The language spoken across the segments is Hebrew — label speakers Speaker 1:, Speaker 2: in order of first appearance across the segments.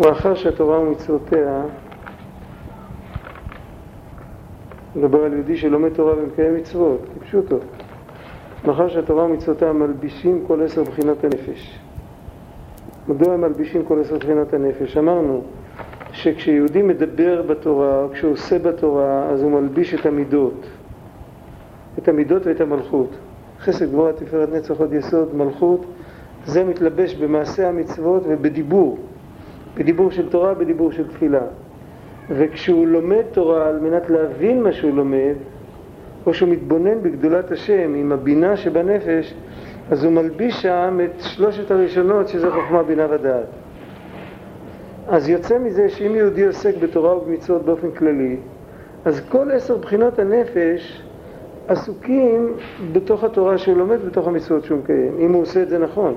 Speaker 1: מאחר שהתורה ומצוותיה, מדבר על יהודי שלומד תורה ומקיים מצוות, כפשוטו. מאחר שהתורה ומצוותיה מלבישים כל עשר בחינות הנפש. מדוע הם מלבישים כל עשר בחינות הנפש? אמרנו שכשיהודי מדבר בתורה, כשהוא עושה בתורה, אז הוא מלביש את המידות. את המידות ואת המלכות. חסד גבוהה תפארת נצח עוד יסוד מלכות זה מתלבש במעשה המצוות ובדיבור בדיבור של תורה, בדיבור של תפילה וכשהוא לומד תורה על מנת להבין מה שהוא לומד או שהוא מתבונן בגדולת השם עם הבינה שבנפש אז הוא מלביש שם את שלושת הראשונות שזה חוכמה, בינה ודעת אז יוצא מזה שאם יהודי עוסק בתורה ובמצוות באופן כללי אז כל עשר בחינות הנפש עסוקים בתוך התורה שהוא לומד, בתוך המצוות שהוא מקיים, אם הוא עושה את זה נכון.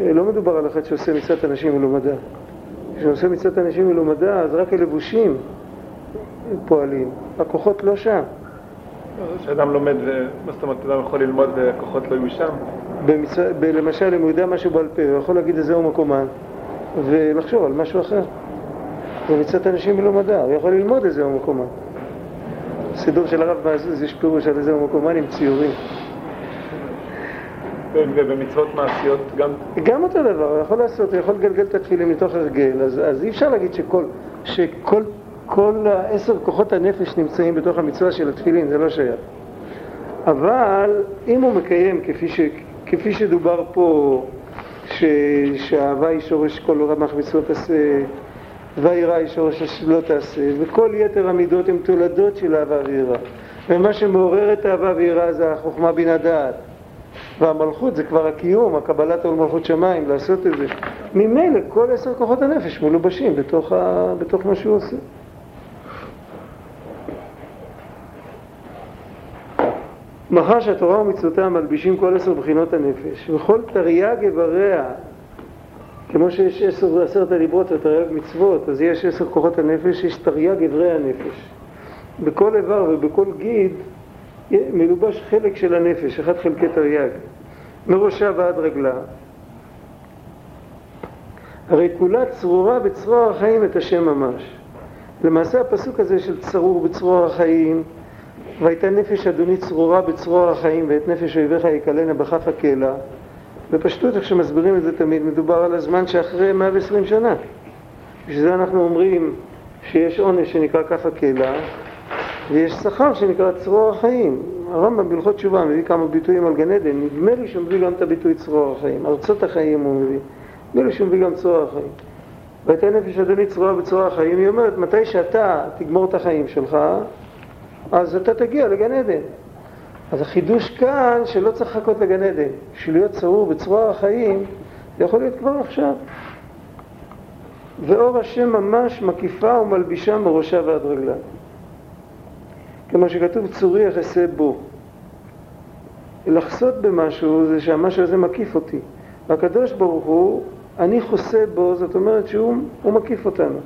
Speaker 1: אה, לא מדובר על אחד שעושה מצוות אנשים מלומדה. כשהוא עושה מצוות אנשים מלומדה, אז רק הלבושים פועלים, הכוחות לא שם.
Speaker 2: כשאדם לומד, מה זאת אומרת, אדם יכול ללמוד והכוחות לא יהיו שם?
Speaker 1: במצו... למשל, אם הוא יודע משהו בעל פה, הוא יכול להגיד איזה הוא מקומן ולחשוב על משהו אחר. זה מצוות אנשים מלומדה, הוא יכול ללמוד איזה הוא מקומן. סידור של הרב מעזוז יש פירוש על איזה מקומן עם ציורים.
Speaker 2: ובמצוות מעשיות גם?
Speaker 1: גם אותו דבר, הוא יכול לעשות, הוא יכול לגלגל את התפילים מתוך הרגל, אז, אז אי אפשר להגיד שכל, שכל כל עשר כוחות הנפש נמצאים בתוך המצווה של התפילין, זה לא שייך. אבל אם הוא מקיים כפי, ש, כפי שדובר פה, ש, שהאהבה היא שורש כל רמ"ח מצוות עשה וירא איש ראש לא תעשה, וכל יתר המידות הן תולדות של אהבה ויראה. ומה שמעורר את האהבה ויראה זה החוכמה בינה דעת. והמלכות זה כבר הקיום, הקבלת עול מלכות שמיים, לעשות את זה. ממילא כל עשר כוחות הנפש מלובשים בתוך, ה... בתוך מה שהוא עושה. מאחר שהתורה ומצוותיה מלבישים כל עשר בחינות הנפש, וכל תרי"ג איבריה כמו שיש עשר, עשרת הדיברות ותרי"ג מצוות, אז יש עשר כוחות הנפש, יש תרי"ג אברי הנפש. בכל איבר ובכל גיד מלובש חלק של הנפש, אחד חלקי תרי"ג, מראשה ועד רגלה. הרי כולה צרורה בצרור החיים את השם ממש. למעשה הפסוק הזה של צרור בצרור החיים, והייתה נפש אדוני צרורה בצרור החיים ואת נפש אויביך יקלנה בכף הקלע, בפשטות, איך שמסבירים את זה תמיד, מדובר על הזמן שאחרי 120 שנה. בשביל זה אנחנו אומרים שיש עונש שנקרא כף הקלע, ויש שכר שנקרא צרור החיים. הרמב"ם בהלכות תשובה מביא כמה ביטויים על גן עדן, נדמה לי שהוא מביא גם את הביטוי צרור החיים, ארצות החיים הוא מביא, נדמה לי שהוא מביא גם צרור החיים. והייתה נפש אדוני צרורה בצרור החיים, היא אומרת, מתי שאתה תגמור את החיים שלך, אז אתה תגיע לגן עדן. אז החידוש כאן שלא צריך לחכות לגן עדן, בשביל להיות צרור בצרור החיים, זה יכול להיות כבר עכשיו. ואור השם ממש מקיפה ומלבישה מראשה ועד רגלה. כמו שכתוב צורי יחסה בו. לחסות במשהו זה שהמשהו הזה מקיף אותי. והקדוש ברוך הוא, אני חוסה בו, זאת אומרת שהוא מקיף אותנו.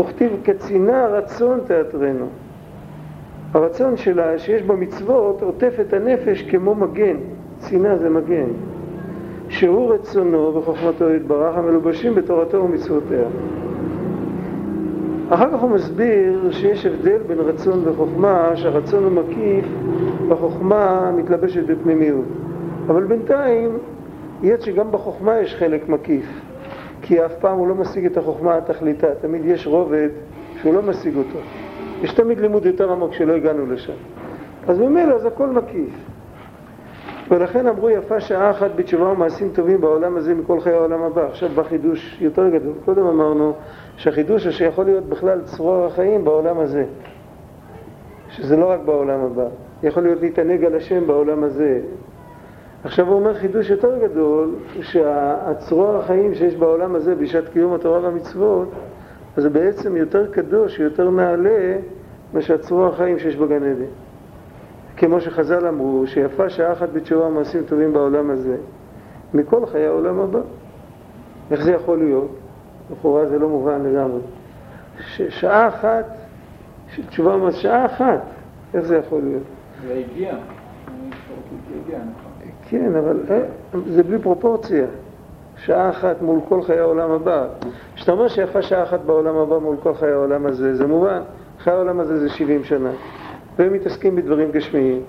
Speaker 1: וכתיב קצינה רצון תיאטרנו. הרצון שלה, שיש בה מצוות, עוטף את הנפש כמו מגן, צנעה זה מגן, שהוא רצונו וחוכמתו יתברך המלובשים בתורתו ומצוותיה. אחר כך הוא מסביר שיש הבדל בין רצון וחוכמה, שהרצון הוא מקיף והחוכמה מתלבשת בפנימיות. אבל בינתיים, יש שגם בחוכמה יש חלק מקיף, כי אף פעם הוא לא משיג את החוכמה התכליתה, תמיד יש רובד שהוא לא משיג אותו. יש תמיד לימוד יותר עמוק שלא הגענו לשם. אז ממילא זה הכל מקיף. ולכן אמרו יפה שעה אחת בתשובה ומעשים טובים בעולם הזה מכל חיי העולם הבא. עכשיו בא חידוש יותר גדול. קודם אמרנו שהחידוש הוא שיכול להיות בכלל צרור החיים בעולם הזה. שזה לא רק בעולם הבא. יכול להיות להתענג על השם בעולם הזה. עכשיו הוא אומר חידוש יותר גדול, שהצרור החיים שיש בעולם הזה בשעת קיום התורה והמצוות אז זה בעצם יותר קדוש, יותר נעלה, מאשר צרור החיים שיש בגן עדן. כמו שחז"ל אמרו, שיפה שעה אחת בתשובה מעשים טובים בעולם הזה, מכל חיי העולם הבא. איך זה יכול להיות? לכאורה זה לא מובן לגמרי. שעה אחת של תשובה מעשים, שעה אחת, איך זה יכול להיות?
Speaker 3: זה הגיע.
Speaker 1: כן, אבל אה, זה בלי פרופורציה. שעה אחת מול כל חיי העולם הבא. כשאתה אומר שיפה שעה אחת בעולם הבא מול כל חיי העולם הזה, זה מובן, חיי העולם הזה זה 70 שנה, והם מתעסקים בדברים גשמיים.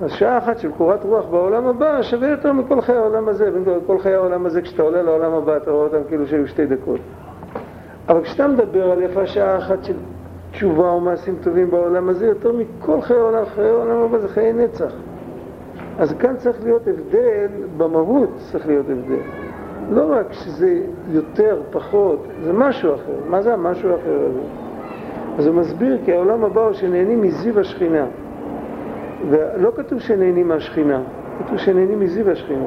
Speaker 1: אז שעה אחת של קורת רוח בעולם הבא שווה יותר מכל חיי העולם הזה, וכל חיי העולם הזה כשאתה עולה לעולם הבא אתה רואה אותם כאילו שהיו שתי דקות. אבל כשאתה מדבר על יפה שעה אחת של תשובה או מעשים טובים בעולם הזה, יותר מכל חיי העולם, חיי העולם הבא זה חיי נצח. אז כאן צריך להיות הבדל, במהות צריך להיות הבדל. לא רק שזה יותר, פחות, זה משהו אחר. מה זה המשהו האחר הזה? אז הוא מסביר כי העולם הבא הוא שנהנים מזיו השכינה. ולא כתוב שנהנים מהשכינה, כתוב שנהנים מזיו השכינה.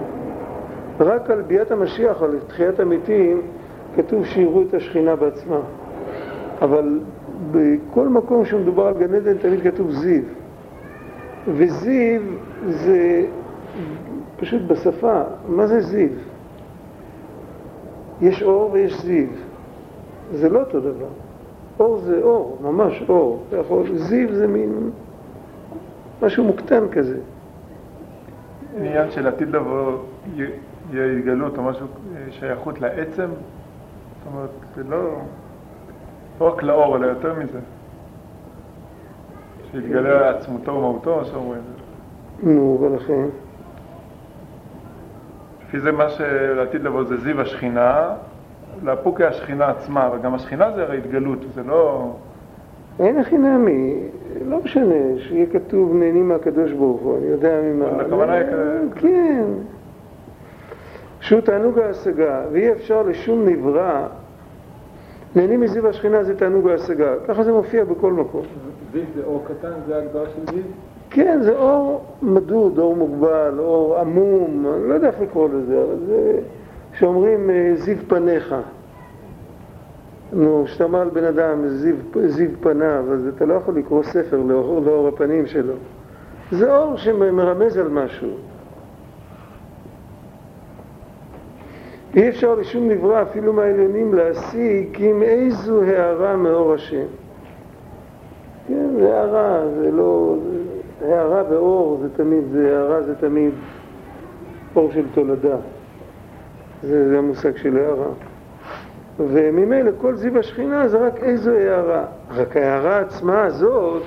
Speaker 1: רק על ביאת המשיח על תחיית המתים כתוב שיראו את השכינה בעצמה. אבל בכל מקום שמדובר על גן עדן תמיד כתוב זיו. וזיו זה פשוט בשפה, מה זה זיו? יש אור ויש זיו. זה לא אותו דבר. אור זה אור, ממש אור. זיו זה מין משהו מוקטן כזה.
Speaker 2: עניין של עתיד לבוא יהיה התגלות או משהו, שייכות לעצם? זאת אומרת, זה לא, לא רק לאור, אלא יותר מזה. שיתגלה עצמותו ומהותו, שאומרים.
Speaker 1: נו, ולכן?
Speaker 2: לפי זה מה שלעתיד לבוא זה זיו השכינה, לאפוקי השכינה עצמה, וגם השכינה זה הרי התגלות, זה לא...
Speaker 1: אין הכי נעמי, לא משנה, שיהיה כתוב נהנים מהקדוש ברוך הוא, אני יודע ממה.
Speaker 2: הכוונה היא כזה...
Speaker 1: כן. שהוא תענוג ההשגה, ואי אפשר לשום נברא, נהנים מזיו השכינה זה תענוג ההשגה, ככה זה מופיע בכל מקום.
Speaker 2: זיו זה אור קטן, זה ההגדרה של זיו?
Speaker 1: כן, זה אור מדוד, אור מוגבל, אור עמום, אני לא יודע איך לקרוא לזה, אבל זה שאומרים אה, זיו פניך. נו, כשאתה אומר על בן אדם זיו, זיו פניו, אז אתה לא יכול לקרוא ספר לאור, לאור הפנים שלו. זה אור שמרמז על משהו. אי אפשר לשום נברא, אפילו מהעליונים, להשיג עם איזו הערה מאור השם. כן, זה הערה, זה לא... הערה באור זה תמיד, זה הערה זה תמיד אור של תולדה. זה, זה המושג של הערה. וממילא כל זיו השכינה זה רק איזו הערה. רק ההערה עצמה הזאת,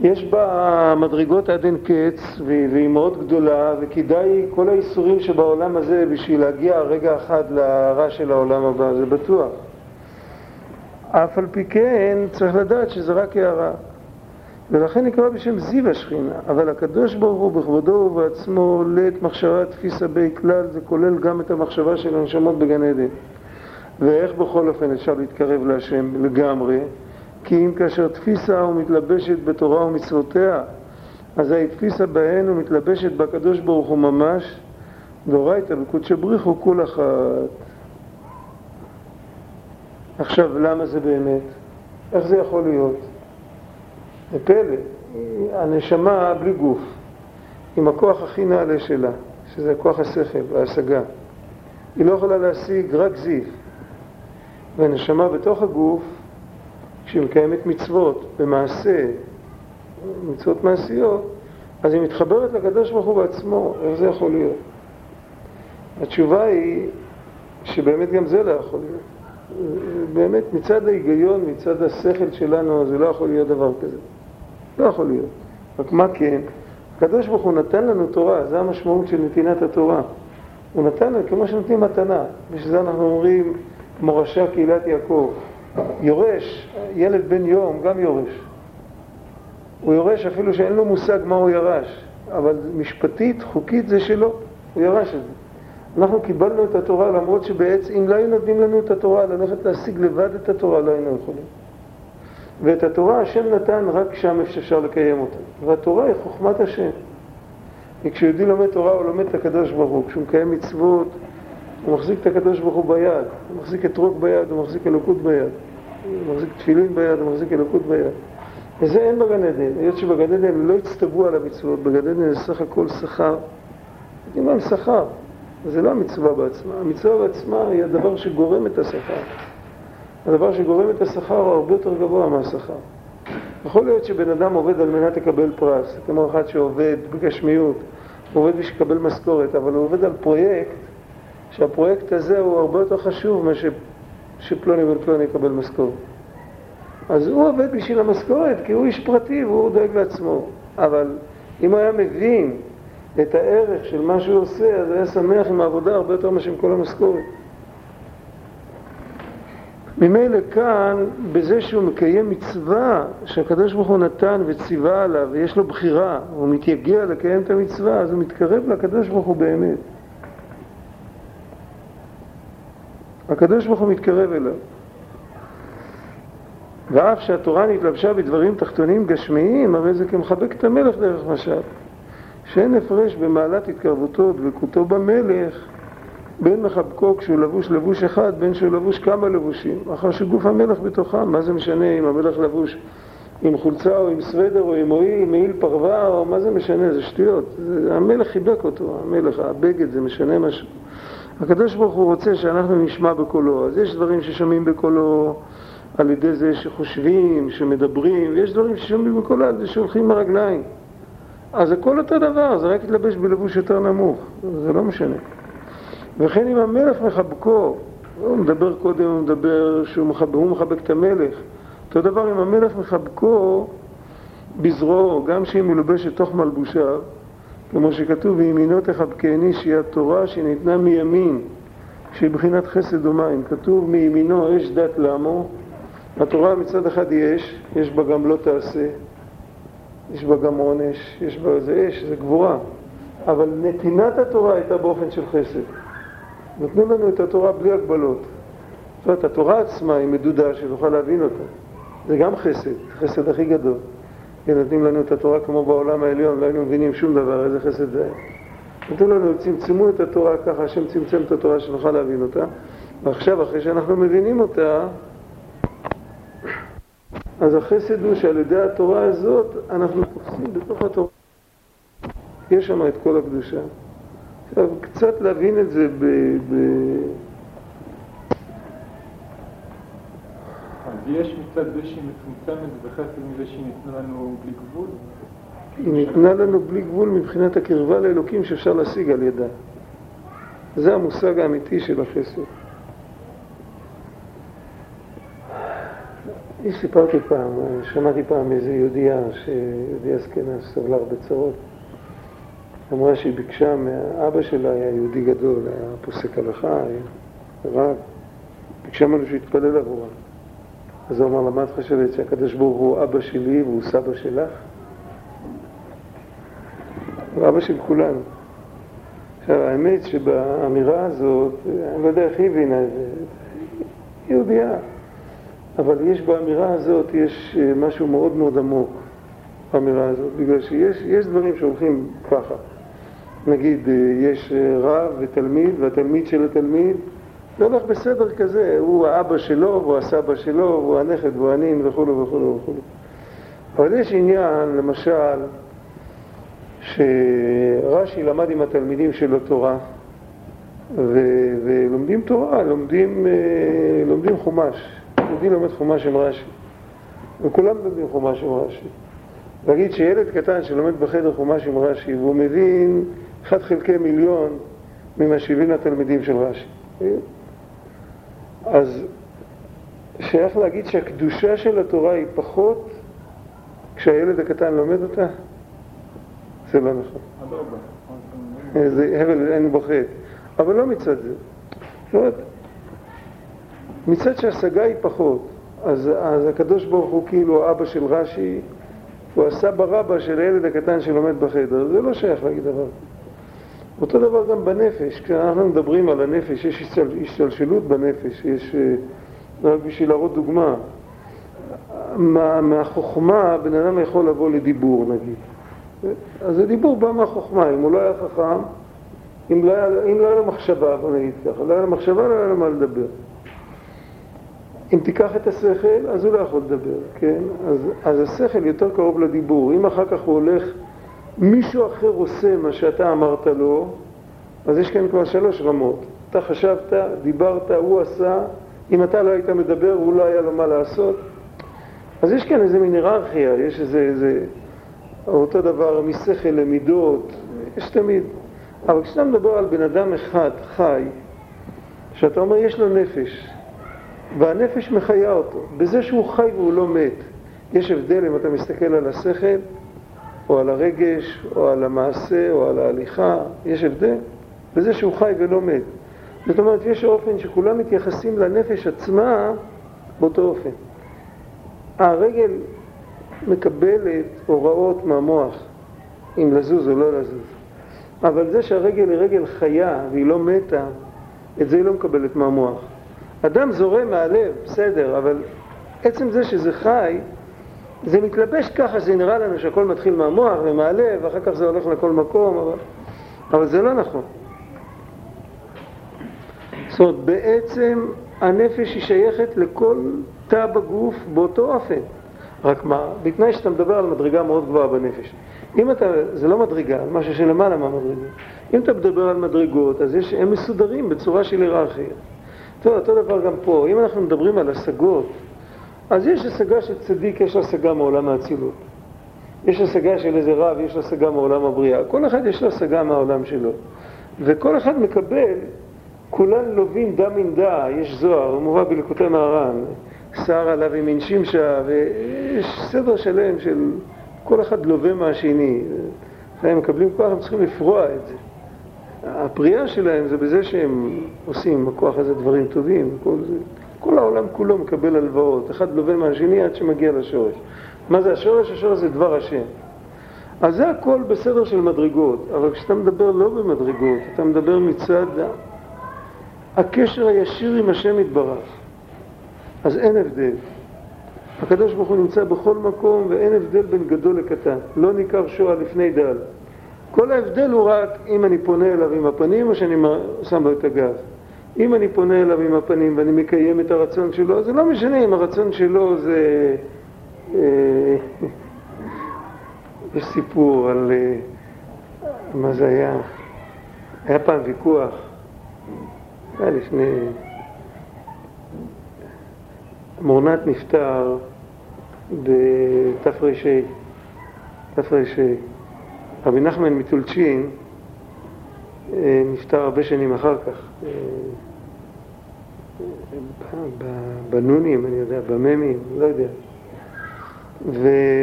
Speaker 1: יש בה מדרגות עד אין קץ, והיא מאוד גדולה, וכדאי כל האיסורים שבעולם הזה בשביל להגיע רגע אחד להערה של העולם הבא, זה בטוח. אף על פי כן צריך לדעת שזה רק הערה. ולכן נקרא בשם זיו השכינה, אבל הקדוש ברוך הוא בכבודו ובעצמו עולה את מחשבה תפיסה בי כלל, זה כולל גם את המחשבה של הנשמות בגן עדן. ואיך בכל אופן אפשר להתקרב להשם לגמרי? כי אם כאשר תפיסה ומתלבשת בתורה ומצוותיה, אזי תפיסה בהן ומתלבשת בקדוש ברוך הוא ממש, דאורייתא בקודשא בריחו כול אחת. עכשיו, למה זה באמת? איך זה יכול להיות? זה פלא, הנשמה בלי גוף, עם הכוח הכי נעלה שלה, שזה כוח השכל וההשגה, היא לא יכולה להשיג רק זיו. והנשמה בתוך הגוף, כשהיא מקיימת מצוות במעשה, מצוות מעשיות, אז היא מתחברת לקדוש ברוך הוא בעצמו, איך זה יכול להיות? התשובה היא שבאמת גם זה לא יכול להיות. באמת מצד ההיגיון, מצד השכל שלנו, זה לא יכול להיות דבר כזה. לא יכול להיות. רק מה כן? הקדוש ברוך הוא נתן לנו תורה, זה המשמעות של נתינת התורה. הוא נתן לנו כמו שנותנים מתנה, בשביל זה אנחנו אומרים מורשה קהילת יעקב. יורש, ילד בן יום גם יורש. הוא יורש אפילו שאין לו מושג מה הוא ירש, אבל משפטית, חוקית זה שלו, הוא ירש את זה. אנחנו קיבלנו את התורה למרות שבעצם אם לא היו נותנים לנו את התורה, ללכת להשיג לבד את התורה לא היינו יכולים. ואת התורה השם נתן רק שם אפשר לקיים אותה. והתורה היא חוכמת השם. כי כשיהודי לומד תורה הוא לומד את הקדוש ברוך הוא, כשהוא מקיים מצוות הוא מחזיק את הקדוש ברוך הוא ביד, הוא מחזיק אתרוג ביד, הוא מחזיק אלוקות ביד, הוא מחזיק תפילין ביד, הוא מחזיק אלוקות ביד. וזה אין בגן עדן, היות שבגן עדן לא הצטוו על המצוות, בגן עדן זה סך הכל שכר. יודעים מה שכר, זה לא המצווה בעצמה, המצווה בעצמה היא הדבר שגורם את השכר. הדבר שגורם את השכר הוא הרבה יותר גבוה מהשכר. יכול להיות שבן אדם עובד על מנת לקבל פרס, כמו אחד שעובד בגשמיות, הוא עובד בשביל לקבל משכורת, אבל הוא עובד על פרויקט שהפרויקט הזה הוא הרבה יותר חשוב מאשר שפלוני בן פלוני יקבל משכורת. אז הוא עובד בשביל המשכורת, כי הוא איש פרטי והוא דואג לעצמו. אבל אם הוא היה מבין את הערך של מה שהוא עושה, אז היה שמח עם העבודה הרבה יותר מאשר עם כל המשכורת. ממילא כאן, בזה שהוא מקיים מצווה שהקדוש ברוך הוא נתן וציווה עליו ויש לו בחירה, הוא מתייגע לקיים את המצווה, אז הוא מתקרב לקדוש ברוך הוא באמת. הקדוש ברוך הוא מתקרב אליו. ואף שהתורה נתלבשה בדברים תחתונים גשמיים, הרי זה כמחבק את המלך דרך משל. שאין הפרש במעלת התקרבותו ודבקותו במלך בין מחבקו כשהוא לבוש לבוש אחד, בין שהוא לבוש כמה לבושים, אחר שגוף המלך בתוכם, מה זה משנה אם המלך לבוש עם חולצה או עם סוודר או עם מועיל, מעיל פרווה או מה זה משנה, זה שטויות. זה, המלך חיבק אותו, המלך, הבגד, זה משנה משהו. הקדוש ברוך הוא רוצה שאנחנו נשמע בקולו, אז יש דברים ששומעים בקולו על ידי זה שחושבים, שמדברים, ויש דברים ששומעים בקולו על ידי שהולכים עם הרגליים. אז הכל אותו דבר, זה רק להתלבש בלבוש יותר נמוך, זה לא משנה. וכן אם המלך מחבקו, הוא מדבר קודם, הוא מדבר שהוא מחבק, הוא מחבק את המלך. אותו דבר אם המלך מחבקו בזרועו, גם שהיא מלובשת תוך מלבושיו, כמו שכתוב, וימינו תחבקני שהיא התורה שניתנה מימין, שהיא בחינת חסד ומים. כתוב מימינו אש דת למו, התורה מצד אחד היא אש, יש בה גם לא תעשה, יש בה גם עונש, יש בה, זה אש, זה גבורה. אבל נתינת התורה הייתה באופן של חסד. נותנים לנו את התורה בלי הגבלות. זאת אומרת, התורה עצמה היא מדודה שנוכל להבין אותה. זה גם חסד, חסד הכי גדול. כי נותנים לנו את התורה כמו בעולם העליון, לא היינו מבינים שום דבר, איזה חסד זה היה. נתנו לנו, צמצמו את התורה ככה, השם צמצם את התורה שנוכל להבין אותה, ועכשיו, אחרי שאנחנו מבינים אותה, אז החסד הוא שעל ידי התורה הזאת אנחנו תופסים בתוך התורה. יש שם את כל הקדושה. עכשיו, קצת להבין את זה ב... ב...
Speaker 2: אז יש מצד זה שהיא מצומצמת וחסד מזה שהיא ניתנה לנו בלי גבול?
Speaker 1: היא ניתנה לנו בלי גבול מבחינת הקרבה לאלוקים שאפשר להשיג על ידה. זה המושג האמיתי של החסד. אני סיפרתי פעם, שמעתי פעם איזו יהודייה, יהודייה זקנה שסבלה הרבה צרות. אמרה שהיא ביקשה מהאבא שלה, היה יהודי גדול, היה פוסק הלכה, היה רב, ביקשה ממנו שיתפלל עבורה. אז הוא אמר לה, מה את חושבת, שהקדוש ברוך הוא אבא שלי והוא סבא שלך? הוא אבא של כולנו. עכשיו, האמת שבאמירה הזאת, אני לא יודע איך היא הבינה את זה, יהודייה, אבל יש באמירה הזאת, יש אה, משהו מאוד מאוד עמוק באמירה הזאת, בגלל שיש דברים שהולכים ככה. נגיד, אה, יש אה, רב ותלמיד, והתלמיד של התלמיד, זה הולך בסדר כזה, הוא האבא שלו, והוא הסבא שלו, והוא הנכד, והוא הנין, וכולו וכולו וכולו. אבל יש עניין, למשל, שרש"י למד עם התלמידים שלו תורה, ו- ולומדים תורה, לומדים, אה, לומדים חומש. יהודי לומד חומש עם רש"י, וכולם לומדים חומש עם רש"י. להגיד שילד קטן שלומד בחדר חומש עם רש"י, והוא מבין אחד חלקי מיליון ממה שהבין התלמידים של רש"י. אז שייך להגיד שהקדושה של התורה היא פחות כשהילד הקטן לומד אותה? זה לא נכון. זה הבל אין בו. אבל לא מצד זה. זאת אומרת, מצד שהשגה היא פחות, אז, אז הקדוש ברוך הוא כאילו אבא של רש"י, הוא הסבא רבא של הילד הקטן שלומד בחדר, זה לא שייך להגיד דבר כזה. אותו דבר גם בנפש, כשאנחנו מדברים על הנפש, יש השתלשלות בנפש, יש, אה, רק בשביל להראות דוגמה, מה, מהחוכמה בן אדם יכול לבוא לדיבור נגיד. אז הדיבור בא מהחוכמה, אם הוא לא היה חכם, אם לא היה, אם לא היה לו מחשבה, בוא נגיד ככה, לא היה לו מחשבה, לא היה לו מה לדבר. אם תיקח את השכל, אז הוא לא יכול לדבר, כן? אז, אז השכל יותר קרוב לדיבור. אם אחר כך הוא הולך מישהו אחר עושה מה שאתה אמרת לו, אז יש כאן כבר שלוש רמות. אתה חשבת, דיברת, הוא עשה, אם אתה לא היית מדבר, הוא לא היה לו מה לעשות. אז יש כאן איזה מין היררכיה, יש איזה, איזה... אותו דבר משכל למידות, יש תמיד. אבל כשאתה מדבר על בן אדם אחד, חי, שאתה אומר יש לו נפש, והנפש מחיה אותו, בזה שהוא חי והוא לא מת. יש הבדל אם אתה מסתכל על השכל, או על הרגש, או על המעשה, או על ההליכה, יש הבדל בזה שהוא חי ולא מת. זאת אומרת, יש אופן שכולם מתייחסים לנפש עצמה באותו אופן. הרגל מקבלת הוראות מהמוח, אם לזוז או לא לזוז. אבל זה שהרגל היא רגל חיה והיא לא מתה, את זה היא לא מקבלת מהמוח. אדם זורם מהלב, בסדר, אבל עצם זה שזה חי, זה מתלבש ככה שזה נראה לנו שהכל מתחיל מהמוח ומהלב, ואחר כך זה הולך לכל מקום, אבל, אבל זה לא נכון. זאת אומרת, בעצם הנפש היא שייכת לכל תא בגוף באותו אופן. רק מה, בתנאי שאתה מדבר על מדרגה מאוד גבוהה בנפש. אם אתה, זה לא מדרגה, זה משהו שלמעלה מהמדרגה. אם אתה מדבר על מדרגות, אז יש, הם מסודרים בצורה של היררכיה. טוב, אותו דבר גם פה. אם אנחנו מדברים על השגות, אז יש השגה של צדיק, יש השגה מעולם האצילות. יש השגה של איזה רב, יש השגה מעולם הבריאה. כל אחד יש לו השגה מהעולם שלו. וכל אחד מקבל, כולן לובים דם מן דה, יש זוהר, מובא בלקוטי מהר"ן. שר עליו עם אינשימשה, ויש סדר שלם של כל אחד לווה מהשני. הם מקבלים כוח, הם צריכים לפרוע את זה. הפריאה שלהם זה בזה שהם עושים עם הכוח הזה דברים טובים, כל זה. כל העולם כולו מקבל הלוואות, אחד לווה מהשני עד שמגיע לשורש. מה זה השורש? השורש זה דבר השם. אז זה הכל בסדר של מדרגות, אבל כשאתה מדבר לא במדרגות, אתה מדבר מצד הקשר הישיר עם השם יתברך. אז אין הבדל. הקדוש ברוך הוא נמצא בכל מקום ואין הבדל בין גדול לקטן. לא ניכר שואה לפני דל. כל ההבדל הוא רק אם אני פונה אליו עם הפנים או שאני שם לו את הגב. אם אני פונה אליו עם הפנים ואני מקיים את הרצון שלו, זה לא משנה אם הרצון שלו זה... אה, יש סיפור על... אה, מה זה היה? היה פעם ויכוח, היה לפני... מורנת נפטר בתר"ש, תר"ש. רבי נחמן מטולצ'ין אה, נפטר הרבה שנים אחר כך. אה, בנונים, אני יודע, בממים, לא יודע.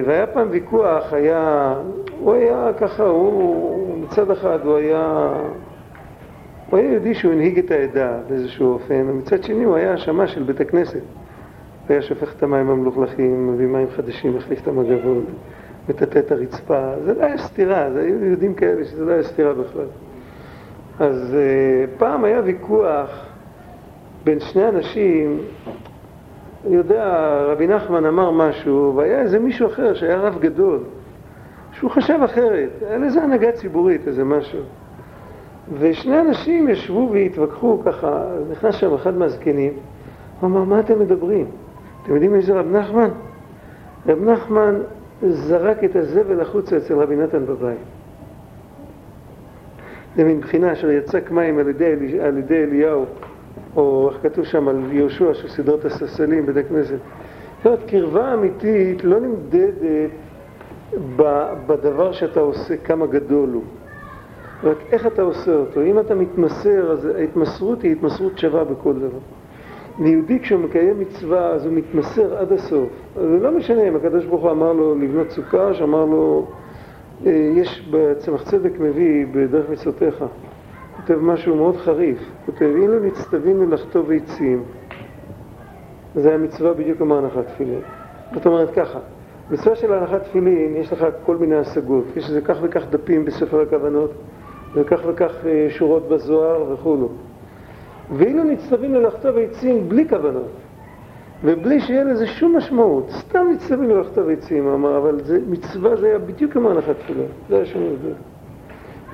Speaker 1: והיה פעם ויכוח, היה, הוא היה ככה, הוא מצד אחד הוא היה, הוא היה יהודי שהוא הנהיג את העדה באיזשהו אופן, ומצד שני הוא היה השמה של בית הכנסת. היה שופך את המים המלוכלכים, מביא מים חדשים, מחליף את המגבות, מטאטא את הרצפה, זה לא היה סתירה, זה היו יהודים כאלה שזה לא היה סתירה בכלל. אז uh, פעם היה ויכוח בין שני אנשים, אני יודע, רבי נחמן אמר משהו, והיה איזה מישהו אחר שהיה רב גדול, שהוא חשב אחרת, היה לזה הנהגה ציבורית, איזה משהו. ושני אנשים ישבו והתווכחו ככה, נכנס שם אחד מהזקנים, הוא אמר, מה אתם מדברים? אתם יודעים מי זה רב נחמן? רב נחמן זרק את הזבל החוצה אצל רבי נתן בבית. זה מין בחינה אשר יצק מים על ידי, על ידי אליהו, או איך כתוב שם על יהושע שסידר את הססלים בבית הכנסת. זאת אומרת, קרבה אמיתית לא נמדדת בדבר שאתה עושה, כמה גדול הוא. רק איך אתה עושה אותו. אם אתה מתמסר, אז ההתמסרות היא התמסרות שווה בכל דבר. ליהודי כשהוא מקיים מצווה אז הוא מתמסר עד הסוף. זה לא משנה אם הקדוש ברוך הוא אמר לו לבנות סוכה, שאמר לו, אה, יש בצמח צדק מביא בדרך מצוותיך, כותב משהו מאוד חריף, כותב, אם לא נצטווינו לחטוב עצים, זה המצווה בדיוק כמו הנחת תפילין. זאת אומרת ככה, מצווה של הנחת תפילין, יש לך כל מיני השגות, יש איזה כך וכך דפים בספר הכוונות, וכך וכך אה, שורות בזוהר וכולו. ואילו נצטווינו לכתוב עצים בלי כוונות, ובלי שיהיה לזה שום משמעות, סתם נצטווינו לכתוב עצים, אמר, אבל זה, מצווה זה היה בדיוק כמו הנחת תפילה, זה היה שום הבדל.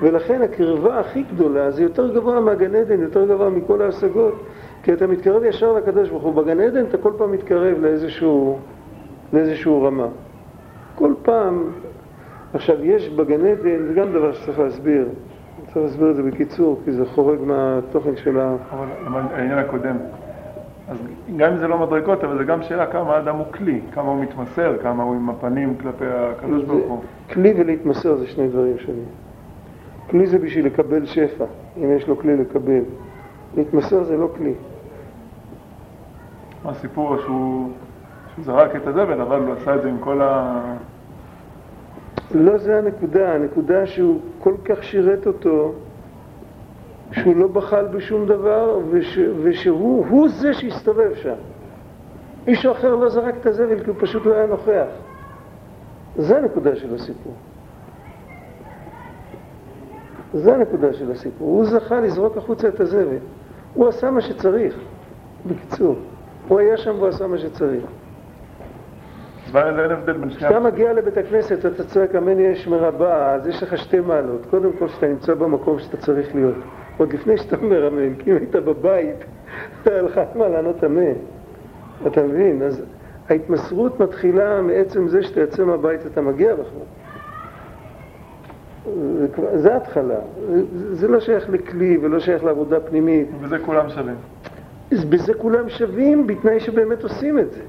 Speaker 1: ולכן הקרבה הכי גדולה זה יותר גבוה מהגן עדן, יותר גבוה מכל ההשגות, כי אתה מתקרב ישר לקדוש ברוך הוא. בגן עדן אתה כל פעם מתקרב לאיזשהו, לאיזשהו רמה. כל פעם, עכשיו יש בגן עדן, זה גם דבר שצריך להסביר, צריך להסביר את זה בקיצור, כי זה חורג מהתוכן של ה...
Speaker 2: אבל העניין הקודם, אז גם אם זה לא מדרגות, אבל זה גם שאלה כמה האדם הוא כלי, כמה הוא מתמסר, כמה הוא עם הפנים כלפי הקדוש ברוך הוא.
Speaker 1: כלי ולהתמסר זה שני דברים שונים. כלי זה בשביל לקבל שפע, אם יש לו כלי לקבל. להתמסר זה לא כלי.
Speaker 2: הסיפור שהוא, שהוא זרק את הזבל, אבל הוא עשה את זה עם כל ה...
Speaker 1: לא זה הנקודה, הנקודה שהוא כל כך שירת אותו, שהוא לא בחל בשום דבר, וש, ושהוא זה שהסתובב שם. איש אחר לא זרק את הזבל כי הוא פשוט לא היה נוכח. זה הנקודה של הסיפור. זה הנקודה של הסיפור. הוא זכה לזרוק החוצה את הזבל. הוא עשה מה שצריך, בקיצור. הוא היה שם והוא עשה מה שצריך. כשאתה מגיע לבית הכנסת, אתה צועק אמן יש מרבה, אז יש לך שתי מעלות. קודם כל, שאתה נמצא במקום שאתה צריך להיות. עוד לפני שאתה אומר אמן, כי אם היית בבית, היה לך מה לענות אמן. אתה מבין? אז ההתמסרות מתחילה מעצם זה שאתה יוצא מהבית ואתה מגיע בכלל. זה ההתחלה. זה לא שייך לכלי ולא שייך לעבודה פנימית.
Speaker 2: ובזה כולם שווים.
Speaker 1: בזה כולם שווים, בתנאי שבאמת עושים את זה.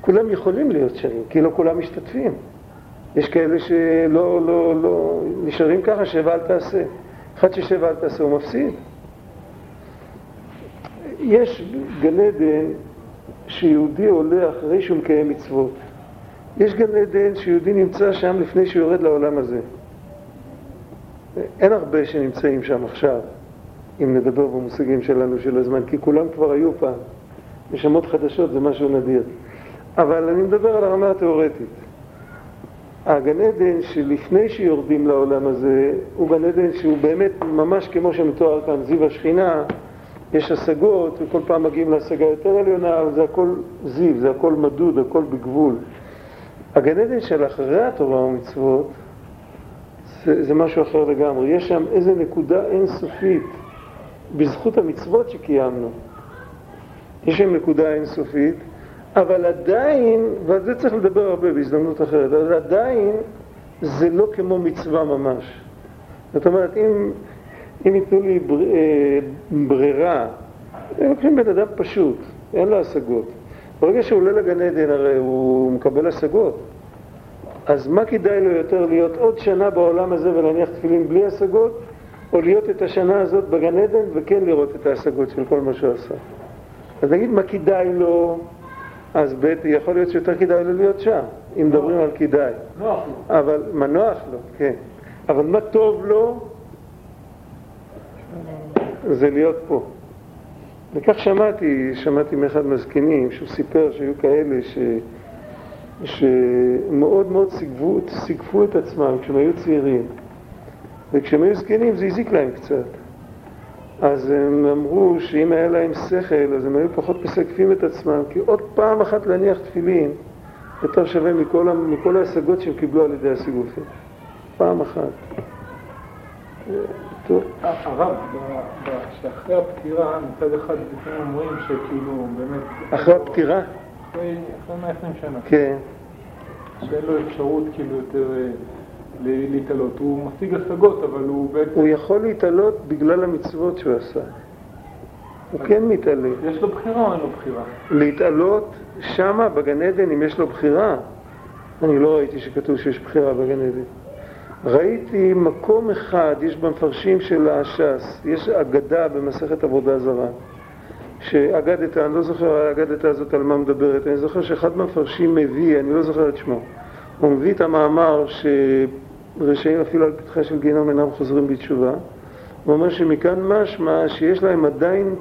Speaker 1: כולם יכולים להיות שווים, כי לא כולם משתתפים. יש כאלה שלא לא, לא, נשארים ככה, שב אל תעשה. אחד ששב אל תעשה הוא מפסיד. יש גן עדן שיהודי עולה אחרי שהוא מקיים מצוות. יש גן עדן שיהודי נמצא שם לפני שהוא יורד לעולם הזה. אין הרבה שנמצאים שם עכשיו, אם נדבר במושגים שלנו של הזמן, כי כולם כבר היו פעם. נשמות חדשות זה משהו נדיר. אבל אני מדבר על הרמה התיאורטית. הגן עדן שלפני שיורדים לעולם הזה, הוא גן עדן שהוא באמת ממש כמו שמתואר כאן, זיו השכינה, יש השגות, וכל פעם מגיעים להשגה יותר עליונה, אבל זה הכל זיו, זה הכל מדוד, הכל בגבול. הגן עדן של אחרי התורה ומצוות, זה, זה משהו אחר לגמרי. יש שם איזו נקודה אינסופית, בזכות המצוות שקיימנו. יש שם נקודה אינסופית, אבל עדיין, ועל זה צריך לדבר הרבה בהזדמנות אחרת, אבל עדיין זה לא כמו מצווה ממש. זאת אומרת, אם, אם ייתנו לי בר, אה, ברירה, הם לוקחים בן אדם פשוט, אין לו השגות. ברגע שהוא עולה לגן עדן הרי הוא מקבל השגות. אז מה כדאי לו יותר להיות עוד שנה בעולם הזה ולהניח תפילין בלי השגות, או להיות את השנה הזאת בגן עדן וכן לראות את ההשגות של כל מה שהוא עשה? אז נגיד מה כדאי לו, אז ב' יכול להיות שיותר כדאי לו להיות שם, אם מדברים על כדאי.
Speaker 2: נוח לו.
Speaker 1: אבל, מה נוח לו, כן. אבל מה טוב לו, זה להיות פה. וכך שמעתי, שמעתי מאחד מהזקנים, שהוא סיפר שהיו כאלה ש... שמאוד מאוד סיגפו, סיגפו את עצמם כשהם היו צעירים, וכשהם היו זקנים זה הזיק להם קצת. אז הם אמרו שאם היה להם שכל, אז הם היו פחות מסגפים את עצמם, כי עוד פעם אחת להניח תפילין יותר שווה מכל, מכל ההשגות שהם קיבלו על ידי הסיגופים. פעם אחת.
Speaker 3: טוב. הרב, שאחרי הפטירה, מצד אחד אומרים שכאילו באמת...
Speaker 1: אחרי הפטירה?
Speaker 3: אחרי 120 שנה.
Speaker 1: כן.
Speaker 3: שאין לו אפשרות כאילו יותר אה, להתעלות. הוא משיג השגות, אבל הוא בעצם...
Speaker 1: הוא יכול להתעלות בגלל המצוות שהוא עשה. הוא כן מתעלה.
Speaker 3: יש לו בחירה או אין לו בחירה?
Speaker 1: להתעלות שמה בגן עדן אם יש לו בחירה. אני לא ראיתי שכתוב שיש בחירה בגן עדן. ראיתי מקום אחד, יש במפרשים של הש"ס, יש אגדה במסכת עבודה זרה. שאגדת, אני לא זוכר האגדת הזאת על מה מדברת, אני זוכר שאחד מהמפרשים מביא, אני לא זוכר את שמו, הוא מביא את המאמר שרשעים אפילו על פתחה של גיהנום אינם חוזרים בתשובה, הוא אומר שמכאן משמע שיש להם עדיין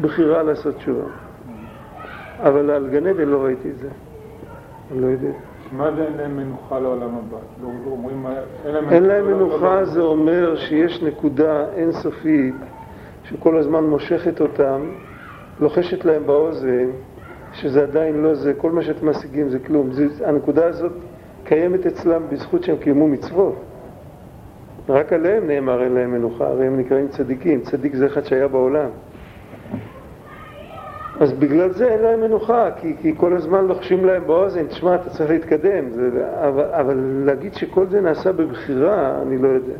Speaker 1: בחירה לעשות תשובה. אבל על גן עדן לא ראיתי את זה, אני לא יודע.
Speaker 3: מה זה אין להם מנוחה לעולם הבא? לא, לא אומרים,
Speaker 1: אין להם מנוחה זה אומר שיש נקודה אינסופית שכל הזמן מושכת אותם לוחשת להם באוזן שזה עדיין לא זה, כל מה שאתם משיגים זה כלום. זה, הנקודה הזאת קיימת אצלם בזכות שהם קיימו מצוות. רק עליהם נאמר אין להם מנוחה, הרי הם נקראים צדיקים, צדיק זה אחד שהיה בעולם. אז בגלל זה אין להם מנוחה, כי, כי כל הזמן לוחשים להם באוזן, תשמע, אתה צריך להתקדם. זה, אבל, אבל להגיד שכל זה נעשה בבחירה, אני לא יודע.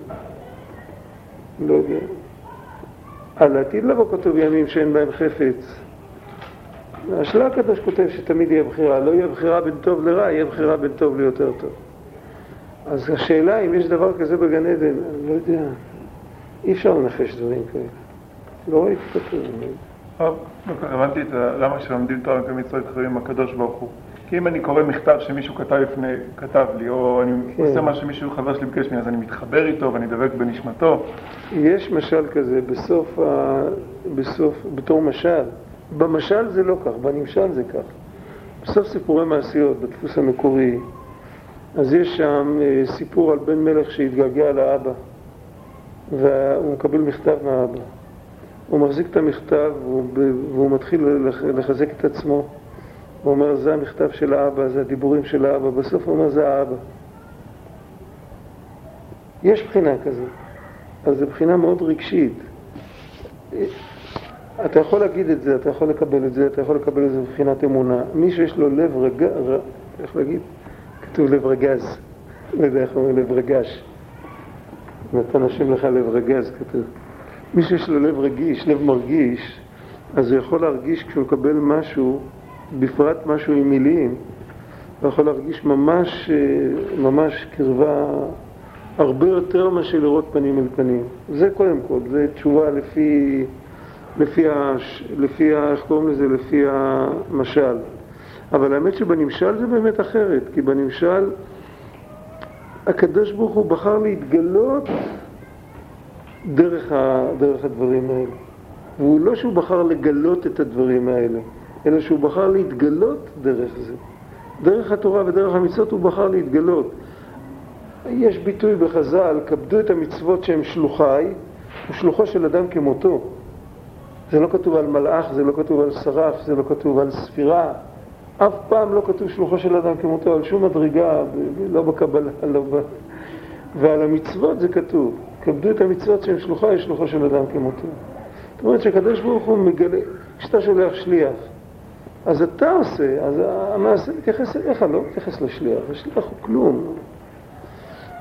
Speaker 1: לא יודע. על העתיד לבוא כתוב ימים שאין בהם חפץ. השאלה הקדוש כותב שתמיד יהיה בחירה, לא יהיה בחירה בין טוב לרע, יהיה בחירה בין טוב ליותר טוב. אז השאלה אם יש דבר כזה בגן עדן, אני לא יודע, אי אפשר לנחש דברים כאלה. לא ראיתי כתוב.
Speaker 2: טוב, הבנתי את למה כשלומדים תורה מקיימים מצוות חברים עם הקדוש ברוך הוא. כי אם אני קורא מכתב שמישהו כתב לפני, כתב לי, או אני
Speaker 1: כן.
Speaker 2: עושה מה שמישהו חבר שלי ביקש ממני, אז אני מתחבר איתו ואני דבק בנשמתו.
Speaker 1: יש משל כזה בסוף, ה... בסוף, בתור משל. במשל זה לא כך, בנמשל זה כך. בסוף סיפורי מעשיות, בדפוס המקורי, אז יש שם אה, סיפור על בן מלך שהתגעגע לאבא, והוא מקבל מכתב מהאבא. הוא מחזיק את המכתב והוא, והוא מתחיל לח- לחזק את עצמו. הוא אומר, זה המכתב של האבא, זה הדיבורים של האבא. בסוף הוא אומר, זה האבא. יש בחינה כזאת. אז זו בחינה מאוד רגשית. אתה יכול להגיד את זה, אתה יכול לקבל את זה, אתה יכול לקבל את זה מבחינת אמונה. מי שיש לו לב רגע, ר... איך להגיד? כתוב לב רגז. לא יודע איך אומרים לב רגש. נתן השם לך לב רגז, כתוב. מי שיש לו לב רגיש, לב מרגיש, אז הוא יכול להרגיש כשהוא מקבל משהו, בפרט משהו עם מילים, הוא יכול להרגיש ממש, אה, ממש קרבה הרבה יותר מאשר לראות פנים אל פנים. זה קודם כל, זה תשובה לפי, לפי, הש, לפי ה, איך קוראים לזה? לפי המשל. אבל האמת שבנמשל זה באמת אחרת, כי בנמשל הקדוש ברוך הוא בחר להתגלות דרך, ה, דרך הדברים האלה. והוא לא שהוא בחר לגלות את הדברים האלה, אלא שהוא בחר להתגלות דרך זה. דרך התורה ודרך המצוות הוא בחר להתגלות. יש ביטוי בחז"ל, כבדו את המצוות שהם שלוחי, הוא שלוחו של אדם כמותו. זה לא כתוב על מלאך, זה לא כתוב על שרף, זה לא כתוב על ספירה. אף פעם לא כתוב שלוחו של אדם כמותו, על שום מדרגה, לא בקבלה, לא ב... ועל המצוות זה כתוב, כבדו את המצוות שהם שלוחי, שלוחו של אדם כמותו. זאת אומרת שהקדוש ברוך הוא מגלה, כשאתה שולח שליח, אז אתה עושה, אז המעשה מתייחס אליך, לא מתייחס לשליח, השליח הוא כלום.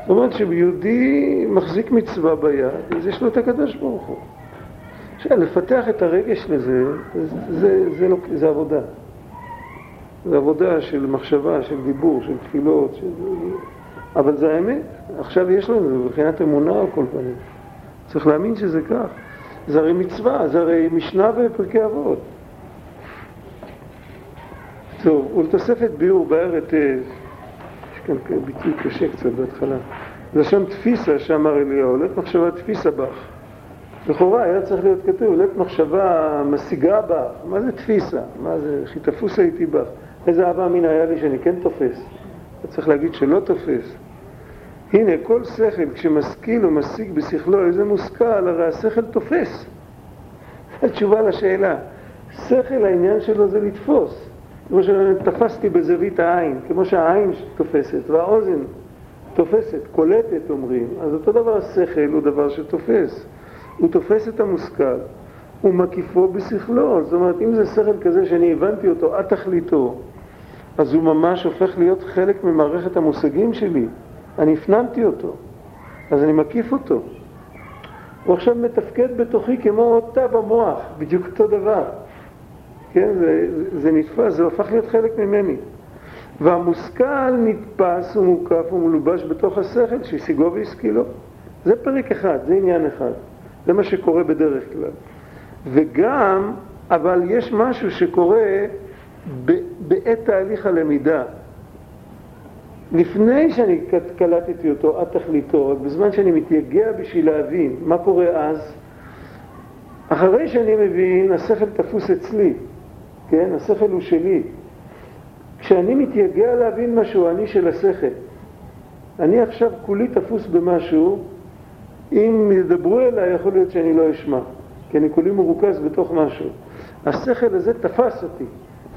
Speaker 1: זאת אומרת שיהודי מחזיק מצווה ביד, אז יש לו את הקדוש ברוך הוא. עכשיו, לפתח את הרגש לזה, זה, זה, זה, לא, זה עבודה. זה עבודה של מחשבה, של דיבור, של תפילות, של... אבל זה האמת. עכשיו יש לנו, מבחינת אמונה על כל פנים. צריך להאמין שזה כך. זה הרי מצווה, זה הרי משנה בפרקי אבות. טוב, ולתוספת ביאור באר היטב, יש כאן ביטוי קשה קצת בהתחלה. לשון תפיסה שאמר אליהו, לית מחשבה תפיסה בך. לכאורה היה צריך להיות כתוב, לית מחשבה משיגה בך. מה זה תפיסה? מה זה, כי תפוס הייתי בך. איזה אהבה אמין היה לי שאני כן תופס. אתה צריך להגיד שלא תופס. הנה, כל שכל, כשמשכיל או משיג בשכלו איזה מושכל, הרי השכל תופס. התשובה לשאלה. שכל, העניין שלו זה לתפוס. כמו שתפסתי בזווית העין, כמו שהעין תופסת והאוזן תופסת, קולטת אומרים, אז אותו דבר השכל הוא דבר שתופס. הוא תופס את המושכל, הוא מקיפו בשכלו. זאת אומרת, אם זה שכל כזה שאני הבנתי אותו עד תכליתו, אז הוא ממש הופך להיות חלק ממערכת המושגים שלי. אני הפנמתי אותו, אז אני מקיף אותו. הוא עכשיו מתפקד בתוכי כמו תא במוח, בדיוק אותו דבר. כן, זה, זה נתפס, זה הפך להיות חלק ממני. והמושכל נתפס ומוקף ומלובש בתוך השכל שהשיגו והשכילו. זה פרק אחד, זה עניין אחד. זה מה שקורה בדרך כלל. וגם, אבל יש משהו שקורה ב, בעת תהליך הלמידה. לפני שאני קלטתי אותו עד תכליתו, בזמן שאני מתייגע בשביל להבין מה קורה אז, אחרי שאני מבין, השכל תפוס אצלי, כן? השכל הוא שלי. כשאני מתייגע להבין משהו, אני של השכל. אני עכשיו כולי תפוס במשהו, אם ידברו אליי, יכול להיות שאני לא אשמע, כי אני כולי מרוכז בתוך משהו. השכל הזה תפס אותי.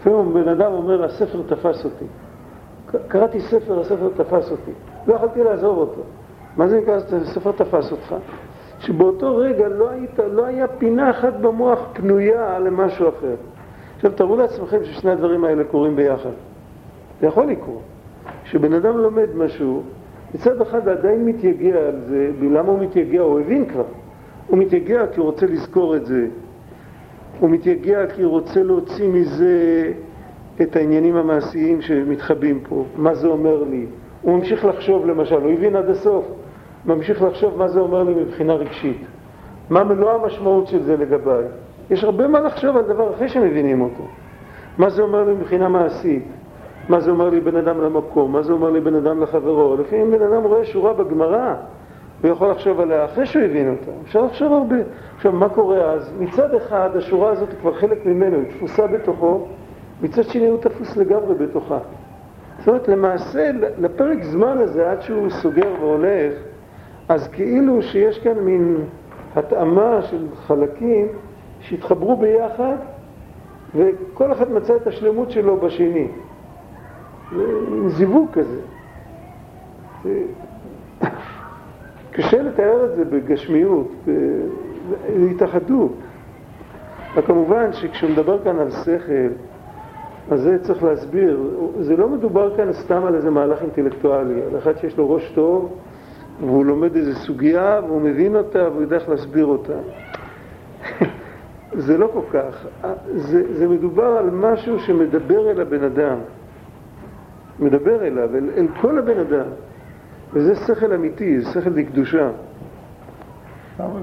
Speaker 1: לפעמים בן אדם אומר, הספר תפס אותי. קראתי ספר, הספר תפס אותי. לא יכולתי לעזוב אותו. מה זה נקרא, הספר תפס אותך? שבאותו רגע לא, היית, לא היה פינה אחת במוח פנויה למשהו אחר. עכשיו תארו לעצמכם ששני הדברים האלה קורים ביחד. זה יכול לקרות. כשבן אדם לומד משהו, מצד אחד עדיין מתייגע על זה, למה הוא מתייגע? הוא הבין כבר. הוא מתייגע כי הוא רוצה לזכור את זה. הוא מתייגע כי הוא רוצה להוציא מזה את העניינים המעשיים שמתחבאים פה. מה זה אומר לי? הוא ממשיך לחשוב למשל, הוא הבין עד הסוף. ממשיך לחשוב מה זה אומר לי מבחינה רגשית. מה מלוא המשמעות של זה לגביי. יש הרבה מה לחשוב על דבר אחרי שמבינים אותו. מה זה אומר לי מבחינה מעשית? מה זה אומר לי בן אדם למקום? מה זה אומר לי בן אדם לחברו? לפעמים בן אדם רואה שורה בגמרא הוא יכול לחשוב עליה אחרי שהוא הבין אותה. אפשר לחשוב הרבה. עכשיו, מה קורה אז? מצד אחד, השורה הזאת היא כבר חלק ממנו, היא תפוסה בתוכו, מצד שני הוא תפוס לגמרי בתוכה. זאת אומרת, למעשה, לפרק זמן הזה, עד שהוא סוגר והולך, אז כאילו שיש כאן מין התאמה של חלקים שהתחברו ביחד, וכל אחד מצא את השלמות שלו בשני. זיווג כזה. קשה לתאר את זה בגשמיות, בהתאחדות. וכמובן שכשהוא מדבר כאן על שכל, אז זה צריך להסביר, זה לא מדובר כאן סתם על איזה מהלך אינטלקטואלי, על אחד שיש לו ראש טוב והוא לומד איזו סוגיה והוא מבין אותה והוא יודע איך להסביר אותה. זה לא כל כך, זה, זה מדובר על משהו שמדבר אל הבן אדם, מדבר אליו, אל, אל כל הבן אדם. וזה שכל אמיתי, זה שכל לקדושה.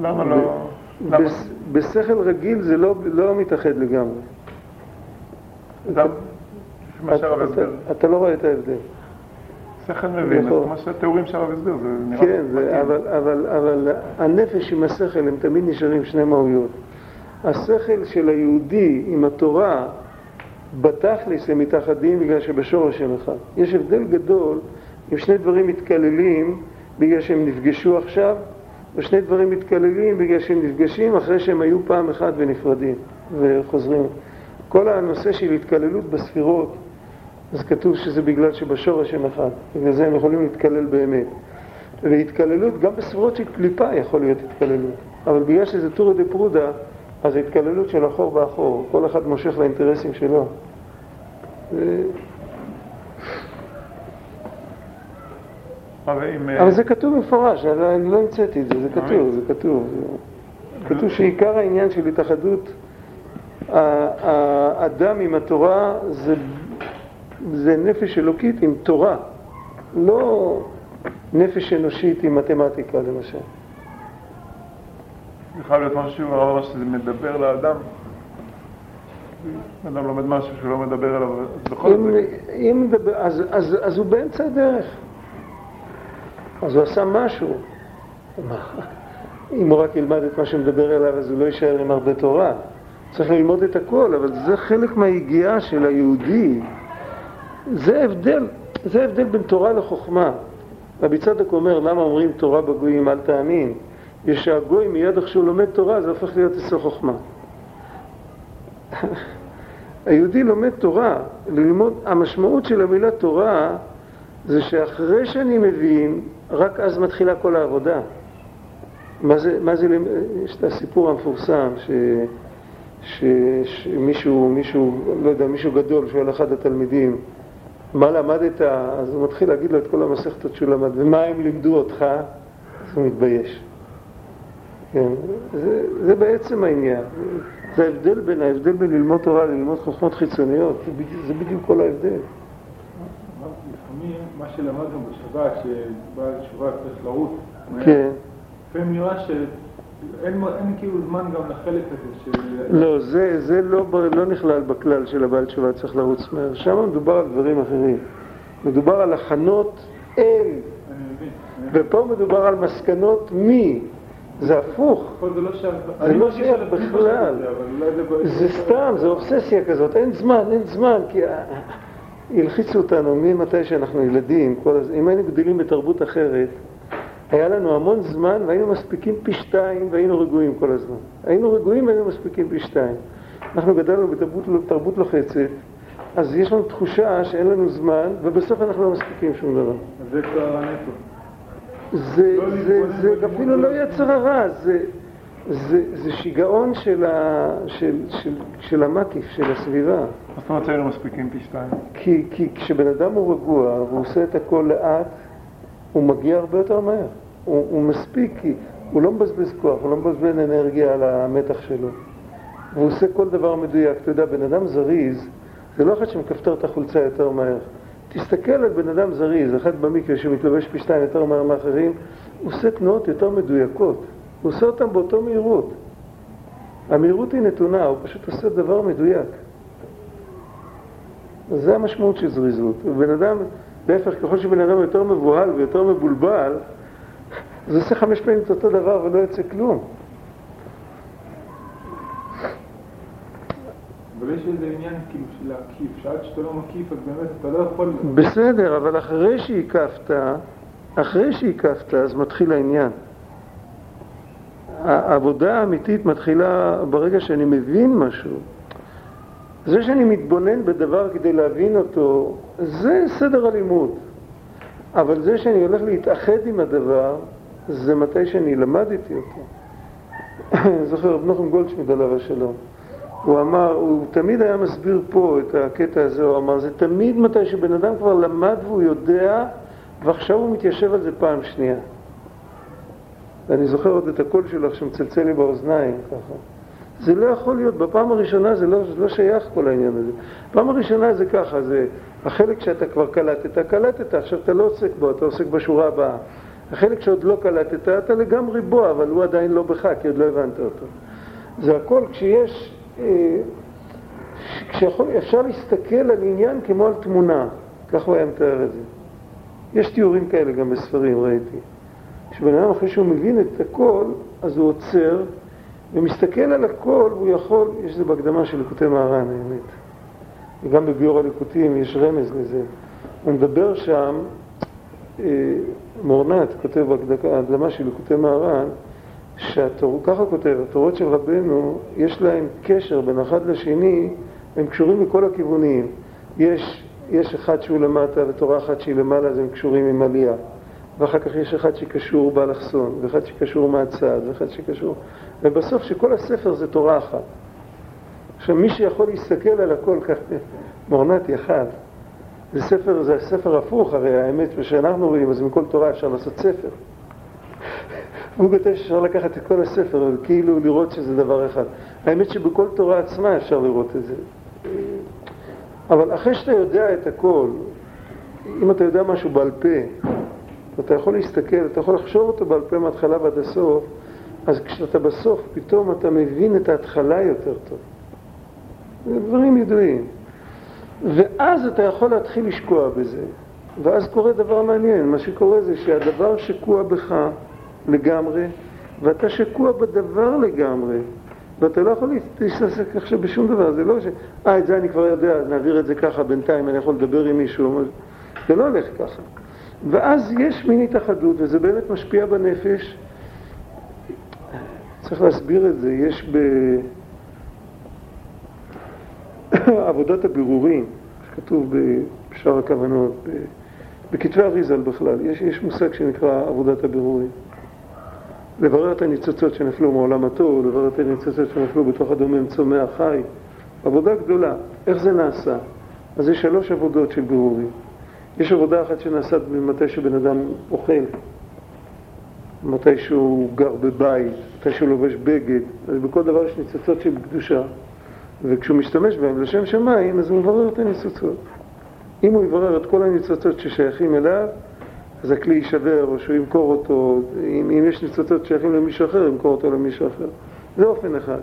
Speaker 2: למה לא...
Speaker 1: בשכל רגיל זה לא, לא מתאחד לגמרי. אתה לא רואה את ההבדל.
Speaker 2: שכל מבין, כמו שהתיאורים של הרב הסביר, זה נראה
Speaker 1: כן, אבל הנפש עם השכל הם תמיד נשארים שני מהויות. השכל של היהודי עם התורה בתכלס הם מתאחדים בגלל שבשורש הם אחד. יש הבדל גדול אם שני דברים מתקללים בגלל שהם נפגשו עכשיו, ושני דברים מתקללים בגלל שהם נפגשים אחרי שהם היו פעם אחת ונפרדים וחוזרים. כל הנושא של התקללות בספירות, אז כתוב שזה בגלל שבשורש הם אחד, בגלל זה הם יכולים להתקלל באמת. והתקללות, גם בספירות של קליפה יכול להיות התקללות, אבל בגלל שזה טורו דה פרודה, אז ההתקללות של אחור באחור, כל אחד מושך לאינטרסים שלו. ו...
Speaker 2: אה,
Speaker 1: אבל זה כתוב במפורש, אני לא המצאתי את זה, זה כתוב, זה כתוב. כתוב שעיקר העניין של התאחדות האדם עם התורה זה, זה נפש אלוקית עם תורה, לא נפש אנושית עם מתמטיקה למשל.
Speaker 2: זה חייב להיות משהו, הרב שזה מדבר לאדם. אדם לומד משהו שהוא לא מדבר עליו, אז בכל זאת...
Speaker 1: אז הוא באמצע הדרך. אז הוא עשה משהו. אם הוא רק ילמד את מה שמדבר אליו, אז הוא לא יישאר עם הרבה תורה. צריך ללמוד את הכל, אבל זה חלק מהיגיעה של היהודי. זה הבדל, זה הבדל בין תורה לחוכמה. רבי צדוק אומר, למה אומרים תורה בגויים אל תאמין? יש שהגוי מיד איך שהוא לומד תורה, זה הופך להיות אצלו חוכמה. היהודי לומד תורה, ללמוד, המשמעות של המילה תורה זה שאחרי שאני מבין, רק אז מתחילה כל העבודה. מה זה, מה זה, יש את הסיפור המפורסם ש, ש, שמישהו, מישהו, לא יודע, מישהו גדול שואל אחד התלמידים, מה למדת? אז הוא מתחיל להגיד לו את כל המסכתות שהוא למד, ומה הם לימדו אותך? אז הוא מתבייש. כן, זה, זה בעצם העניין. זה ההבדל בין, ההבדל בין ללמוד תורה ללמוד חוכמות חיצוניות, זה בדיוק, זה בדיוק כל ההבדל.
Speaker 3: לפעמים מה שלמדנו בשבת, שבעל תשובה צריך לרוץ,
Speaker 1: כן.
Speaker 3: לפעמים נראה שאין אין כאילו זמן גם לחלק הזה של...
Speaker 1: לא, זה, זה לא, לא נכלל בכלל של הבעל תשובה צריך לרוץ מהר, שם מדובר על דברים אחרים. מדובר על הכנות אל, ופה מדובר על מסקנות מי. זה הפוך,
Speaker 3: זה לא
Speaker 1: שייך בכלל, זה סתם, זה אובססיה כזאת, אין זמן, אין זמן, כי הלחיצו אותנו ממתי שאנחנו ילדים. אם היינו גדלים בתרבות אחרת, היה לנו המון זמן והיינו מספיקים פי שתיים והיינו רגועים כל הזמן. היינו רגועים והיינו מספיקים פי שתיים. אנחנו גדלנו בתרבות לוחצת, אז יש לנו תחושה שאין לנו זמן, ובסוף אנחנו לא מספיקים שום דבר.
Speaker 3: זה כבר הנטו.
Speaker 1: זה, לא זה, זה, זה אפילו לא יצר הרע, זה, זה, זה שיגעון של, ה, של, של, של המקיף, של הסביבה. מה
Speaker 2: זאת אומרת שהיינו מספיקים פי שתיים?
Speaker 1: כי, כי כשבן אדם הוא רגוע והוא עושה את הכל לאט, הוא מגיע הרבה יותר מהר. הוא, הוא מספיק, כי הוא לא מבזבז כוח, הוא לא מבזבז אנרגיה על המתח שלו. והוא עושה כל דבר מדויק. אתה יודע, בן אדם זריז, זה לא אחד שמכפתר את החולצה יותר מהר. תסתכל על בן אדם זריז, אחד במקרה שמתלבש פי שתיים יותר מהר מאחרים, הוא עושה תנועות יותר מדויקות. הוא עושה אותם באותו מהירות. המהירות היא נתונה, הוא פשוט עושה דבר מדויק. זה המשמעות של זריזות. ובן אדם, להפך, ככל שבן אדם יותר מבוהל ויותר מבולבל, זה עושה חמש פעמים את אותו דבר ולא יוצא כלום.
Speaker 3: אבל יש איזה עניין כאילו של להקיף, שעד שאתה לא מקיף אז באמת אתה לא יכול...
Speaker 1: בסדר, אבל אחרי שהקפת, אחרי שהקפת אז מתחיל העניין. העבודה האמיתית מתחילה ברגע שאני מבין משהו. זה שאני מתבונן בדבר כדי להבין אותו, זה סדר הלימוד. אבל זה שאני הולך להתאחד עם הדבר, זה מתי שאני למדתי אותו. זוכר, רב נחום גולדשמיד עליו השלום. הוא אמר, הוא תמיד היה מסביר פה את הקטע הזה, הוא אמר, זה תמיד מתי שבן אדם כבר למד והוא יודע, ועכשיו הוא מתיישב על זה פעם שנייה. ואני זוכר עוד את הקול שלך שמצלצל לי באוזניים, ככה. זה לא יכול להיות, בפעם הראשונה זה לא, זה לא שייך כל העניין הזה. בפעם הראשונה זה ככה, זה החלק שאתה כבר קלטת, קלטת, עכשיו אתה לא עוסק בו, אתה עוסק בשורה הבאה. החלק שעוד לא קלטת, אתה לגמרי בו, אבל הוא עדיין לא בך, כי עוד לא הבנת אותו. זה הכל כשיש, כשאפשר להסתכל על עניין כמו על תמונה, כך הוא היה מתאר את זה. יש תיאורים כאלה גם בספרים, ראיתי. כשבן אדם אחרי שהוא מבין את הכל, אז הוא עוצר ומסתכל על הכל, והוא יכול, יש זה בהקדמה של ליקוטי מהר"ן, האמת. וגם בביור הליקוטים יש רמז לזה. הוא מדבר שם, אה, מורנת כותב בהקדמה של ליקוטי מהר"ן, שהתור, ככה כותב, התורות של רבנו, יש להם קשר בין אחד לשני, הם קשורים מכל הכיוונים. יש, יש אחד שהוא למטה ותורה אחת שהיא למעלה, אז הם קשורים עם עלייה. ואחר כך יש אחד שקשור באלכסון, ואחד שקשור מהצד, ואחד שקשור... ובסוף שכל הספר זה תורה אחת. עכשיו מי שיכול להסתכל על הכל כך, מורנת יחד, זה ספר, זה ספר הפוך, הרי האמת, כשאנחנו רואים, אז מכל תורה אפשר לעשות ספר. הוא כותב שאפשר לקחת את כל הספר, וכאילו לראות שזה דבר אחד. האמת שבכל תורה עצמה אפשר לראות את זה. אבל אחרי שאתה יודע את הכל, אם אתה יודע משהו בעל פה, ואתה יכול להסתכל, אתה יכול לחשוב אותו בעל פה מההתחלה ועד הסוף, אז כשאתה בסוף, פתאום אתה מבין את ההתחלה יותר טוב. זה דברים ידועים. ואז אתה יכול להתחיל לשקוע בזה. ואז קורה דבר מעניין. מה שקורה זה שהדבר שקוע בך לגמרי, ואתה שקוע בדבר לגמרי, ואתה לא יכול להתעסק עכשיו בשום דבר. זה לא ש... אה, את זה אני כבר יודע, נעביר את זה ככה, בינתיים אני יכול לדבר עם מישהו. זה לא הולך ככה. ואז יש מין התאחדות, וזה באמת משפיע בנפש. צריך להסביר את זה, יש בעבודת הבירורים, שכתוב בשאר הכוונות, בכתבי אריזל בכלל, יש, יש מושג שנקרא עבודת הבירורים. לברר את הניצוצות שנפלו מעולם התור, לברר את הניצוצות שנפלו בתוך הדומם צומח חי. עבודה גדולה. איך זה נעשה? אז יש שלוש עבודות של בירורים. יש עבודה אחת שנעשית מתי שבן אדם אוכל, מתי שהוא גר בבית, מתי שהוא לובש בגד, אז בכל דבר יש ניצוצות של קדושה, וכשהוא משתמש בהם לשם שמיים, אז הוא מברר את הניצוצות. אם הוא יברר את כל הניצוצות ששייכים אליו, אז הכלי יישבר, או שהוא ימכור אותו, אם, אם יש ניצוצות שייכים למישהו אחר, ימכור אותו למישהו אחר. זה אופן אחד.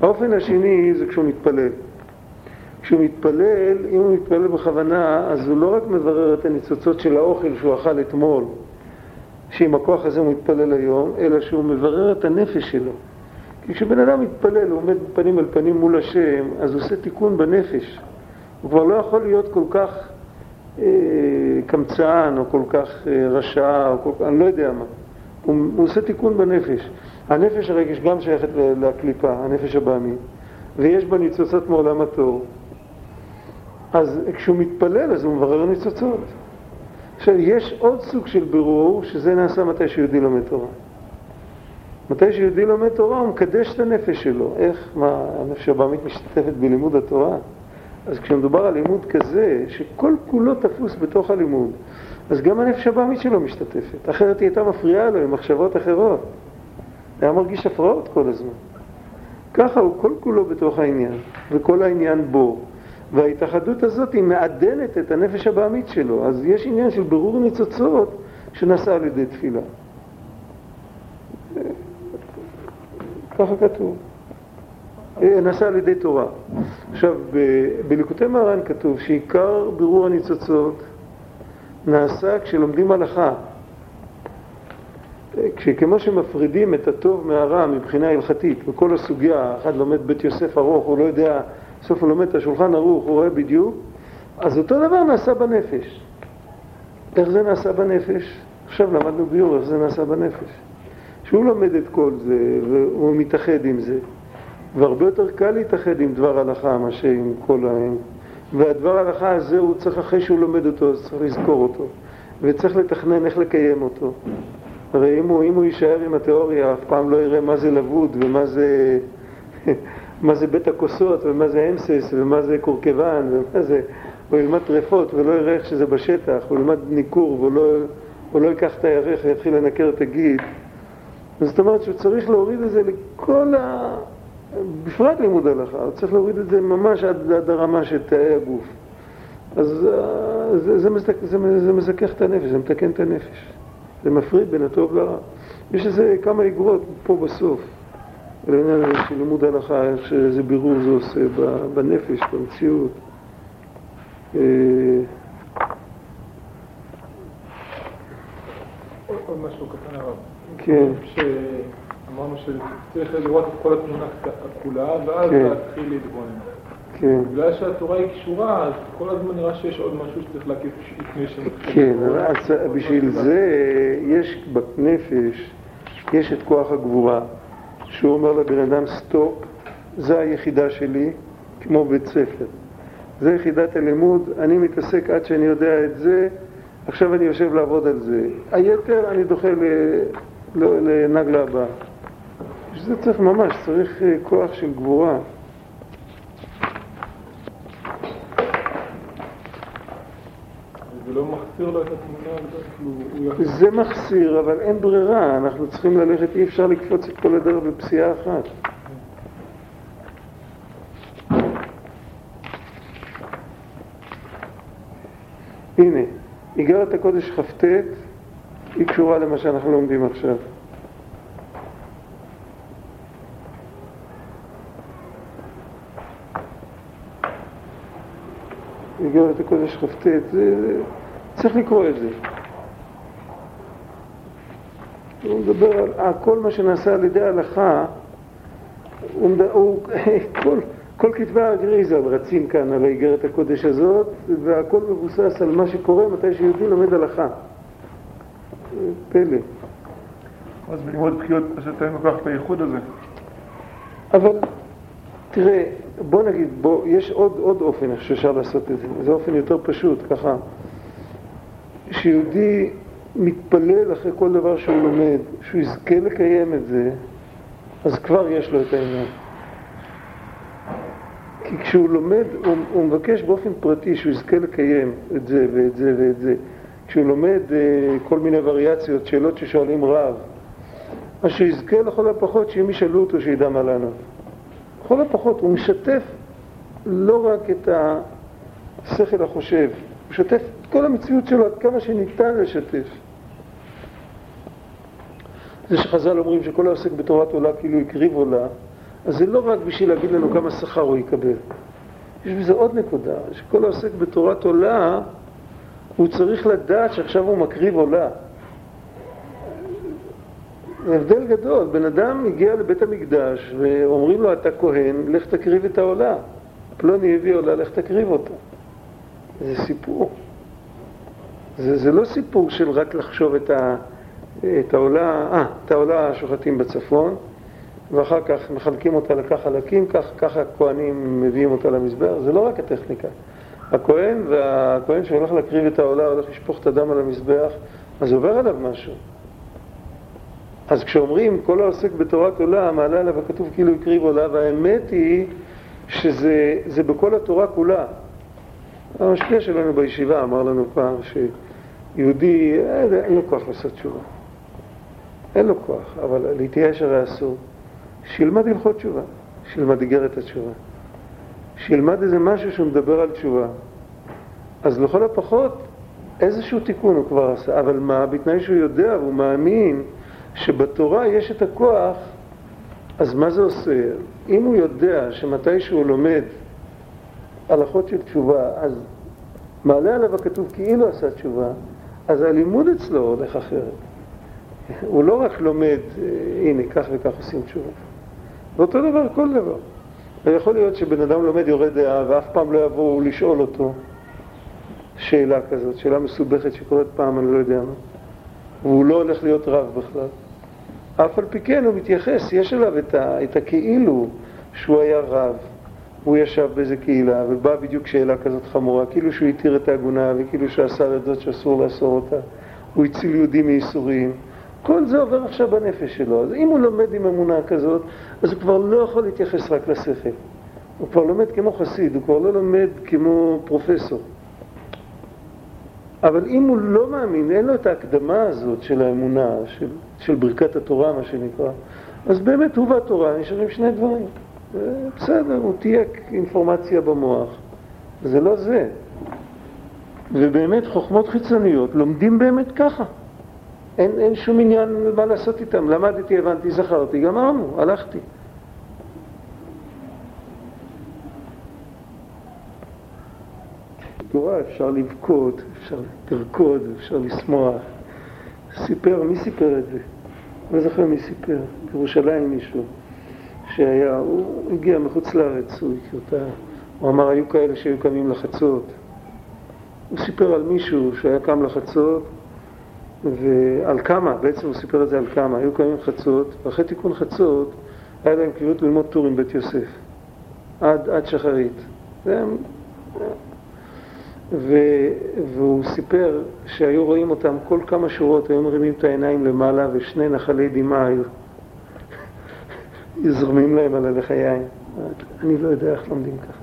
Speaker 1: האופן השני זה כשהוא מתפלל. כשהוא מתפלל, אם הוא מתפלל בכוונה, אז הוא לא רק מברר את הניצוצות של האוכל שהוא אכל אתמול, שעם הכוח הזה הוא מתפלל היום, אלא שהוא מברר את הנפש שלו. כי כשבן אדם מתפלל, הוא עומד פנים אל פנים מול השם, אז הוא עושה תיקון בנפש. הוא כבר לא יכול להיות כל כך קמצן, או כל כך אה, רשע, או כל אני לא יודע מה. הוא, הוא עושה תיקון בנפש. הנפש הרי יש גם שייכת לקליפה, הנפש הבעמית, ויש בה ניצוצות מעולם התור. אז כשהוא מתפלל, אז הוא מברר ניצוצות. עכשיו, יש עוד סוג של בירור, שזה נעשה מתי שיהודי לומד תורה. מתי שיהודי לומד תורה, הוא מקדש את הנפש שלו. איך, מה, הנפש הבאמית משתתפת בלימוד התורה? אז כשמדובר על לימוד כזה, שכל כולו תפוס בתוך הלימוד, אז גם הנפש הבאמית שלו משתתפת. אחרת היא הייתה מפריעה לו עם מחשבות אחרות. היה מרגיש הפרעות כל הזמן. ככה הוא כל כולו בתוך העניין, וכל העניין בו. וההתאחדות הזאת היא מעדנת את הנפש הבעמית שלו. אז יש עניין של ברור ניצוצות שנעשה על ידי תפילה. ככה כתוב. אה, נעשה על ידי תורה. עכשיו, בליקוטי מרן כתוב שעיקר בירור הניצוצות נעשה כשלומדים הלכה. כשכמו שמפרידים את הטוב מהרע מבחינה הלכתית, בכל הסוגיה, אחד לומד בית יוסף ארוך, הוא לא יודע, בסוף הוא לומד את השולחן ערוך, הוא רואה בדיוק, אז אותו דבר נעשה בנפש. איך זה נעשה בנפש? עכשיו למדנו ביור איך זה נעשה בנפש. שהוא לומד את כל זה, והוא מתאחד עם זה, והרבה יותר קל להתאחד עם דבר הלכה מאשר עם כל ה... והדבר ההלכה הזה, הוא צריך, אחרי שהוא לומד אותו, אז צריך לזכור אותו, וצריך לתכנן איך לקיים אותו. הרי אם הוא, אם הוא יישאר עם התיאוריה, אף פעם לא יראה מה זה לבוד ומה זה, מה זה בית הכוסות ומה זה אמסס ומה זה קורקבן ומה זה... הוא ילמד טרפות ולא יראה איך שזה בשטח, הוא ילמד ניכור והוא לא, לא ייקח את הירך ויתחיל לנקר את הגיד. זאת אומרת שהוא צריך להוריד את זה לכל ה... בפרט לימוד הלכה, צריך להוריד את זה ממש עד, עד הרמה של תאי הגוף. אז אה, זה, זה, מזכ, זה, זה מזכך את הנפש, זה מתקן את הנפש. זה מפריד בין הטוב לרע. יש איזה כמה אגרות פה בסוף, לעניין הזה של לימוד הלכה, איך שאיזה בירור זה עושה בנפש, במציאות.
Speaker 3: אה, עוד משהו קטן הרב.
Speaker 1: כן.
Speaker 3: אמרנו שצריך לראות את כל התמונה כולה, ואז כן. להתחיל להתבונן.
Speaker 1: כן.
Speaker 3: בגלל שהתורה היא קשורה, אז כל הזמן נראה שיש עוד משהו שצריך להקיף לפני שמתחיל.
Speaker 1: כן, אז בשביל זה יש בנפש, יש את כוח הגבורה, שהוא אומר לבן אדם סטופ, זה היחידה שלי, כמו בית ספר. זה יחידת הלימוד, אני מתעסק עד שאני יודע את זה, עכשיו אני יושב לעבוד על זה. היתר אני דוחה לנגלה הבאה. זה צריך ממש, צריך אה, כוח של גבורה.
Speaker 3: לא מחסיר לו את התמונה?
Speaker 1: זה מחסיר, אבל אין ברירה, אנחנו צריכים ללכת, אי אפשר לקפוץ את כל הדרך בפסיעה אחת. הנה, איגרת הקודש כ"ט היא קשורה למה שאנחנו לומדים עכשיו. איגרת הקודש כ"ט, צריך לקרוא את זה. הוא מדבר על אה, כל מה שנעשה על ידי ההלכה, הוא, הוא, כל, כל כתבי הגריזל רצים כאן על האיגרת הקודש הזאת, והכל מבוסס על מה שקורה מתי שיהודי לומד הלכה. פלא.
Speaker 2: אז בלימוד בחירות פשוט אין כל כך את הייחוד הזה.
Speaker 1: אבל תראה, בוא נגיד, בוא, יש עוד, עוד אופן איך שאפשר לעשות את זה, זה אופן יותר פשוט, ככה, שיהודי מתפלל אחרי כל דבר שהוא לומד, שהוא יזכה לקיים את זה, אז כבר יש לו את העניין. כי כשהוא לומד, הוא, הוא מבקש באופן פרטי שהוא יזכה לקיים את זה ואת זה ואת זה. כשהוא לומד uh, כל מיני וריאציות, שאלות ששואלים רב, אז שיזכה לכל הפחות שאם ישאלו אותו שידע מה לענות. לכל הפחות הוא משתף לא רק את השכל החושב, הוא משתף את כל המציאות שלו עד כמה שניתן לשתף. זה שחז"ל אומרים שכל העוסק בתורת עולה כאילו הקריב עולה, אז זה לא רק בשביל להגיד לנו כמה שכר הוא יקבל. יש בזה עוד נקודה, שכל העוסק בתורת עולה, הוא צריך לדעת שעכשיו הוא מקריב עולה. זה הבדל גדול. בן אדם הגיע לבית המקדש ואומרים לו, אתה כהן, לך תקריב את העולה. פלוני הביא עולה, לך תקריב אותה. זה סיפור. זה, זה לא סיפור של רק לחשוב את, ה, את העולה, אה, את העולה שוחטים בצפון, ואחר כך מחלקים אותה לכך חלקים, כך, ככה הכוהנים מביאים אותה למזבח, זה לא רק הטכניקה. הכהן והכהן שהולך להקריב את העולה, הולך לשפוך את הדם על המזבח, אז עובר עליו משהו. אז כשאומרים כל העוסק בתורת עולה, מעלה עליו הכתוב כאילו הקריב עולה, והאמת היא שזה בכל התורה כולה. המשפיע שלנו בישיבה אמר לנו פעם שיהודי, אין, אין לו כוח לעשות תשובה. אין לו כוח, אבל להתייאש הרי אסור. שילמד הלכות תשובה, שילמד איגרת התשובה. שילמד איזה משהו שהוא מדבר על תשובה. אז לכל הפחות איזשהו תיקון הוא כבר עשה, אבל מה, בתנאי שהוא יודע והוא מאמין שבתורה יש את הכוח אז מה זה עושה? אם הוא יודע שמתי שהוא לומד הלכות של תשובה, אז מעלה עליו הכתוב כאילו עשה תשובה, אז הלימוד אצלו הולך אחרת. הוא לא רק לומד, אה, הנה, כך וכך עושים תשובה. ואותו דבר כל דבר. ויכול להיות שבן אדם לומד יורד דעה ואף פעם לא יבואו לשאול אותו שאלה כזאת, שאלה מסובכת שקורית פעם, אני לא יודע מה. והוא לא הולך להיות רב בכלל. אף על פי כן הוא מתייחס, יש עליו את, ה, את הכאילו שהוא היה רב, הוא ישב באיזה קהילה ובאה בדיוק שאלה כזאת חמורה, כאילו שהוא התיר את העגונה וכאילו שהוא אסר את זאת שאסור לאסור אותה, הוא הציל יהודים מייסורים. כל זה עובר עכשיו בנפש שלו. אז אם הוא לומד עם אמונה כזאת, אז הוא כבר לא יכול להתייחס רק לשכל. הוא כבר לומד כמו חסיד, הוא כבר לא לומד כמו פרופסור. אבל אם הוא לא מאמין, אין לו את ההקדמה הזאת של האמונה, של, של ברכת התורה, מה שנקרא, אז באמת הוא והתורה נשארים שני דברים. בסדר, הוא תייק אינפורמציה במוח. זה לא זה. ובאמת חוכמות חיצוניות לומדים באמת ככה. אין, אין שום עניין מה לעשות איתם. למדתי, הבנתי, זכרתי, גמרנו, הלכתי. תורה אפשר לבכות, אפשר לרקוד, אפשר לשמוח. סיפר, מי סיפר את זה? לא זוכר מי סיפר, בירושלים מישהו, שהיה, הוא הגיע מחוץ לארץ, הוא הכיר אותה, הוא אמר, היו כאלה שהיו קמים לחצות. הוא סיפר על מישהו שהיה קם לחצות, ועל כמה, בעצם הוא סיפר את זה על כמה, היו קמים חצות, ואחרי תיקון חצות היה להם קביעות ללמוד טור עם בית יוסף, עד, עד שחרית. זה ו... והוא סיפר שהיו רואים אותם כל כמה שורות, היו מרימים את העיניים למעלה ושני נחלי דמעה היו זורמים להם על הלך היין. אני לא יודע איך לומדים ככה.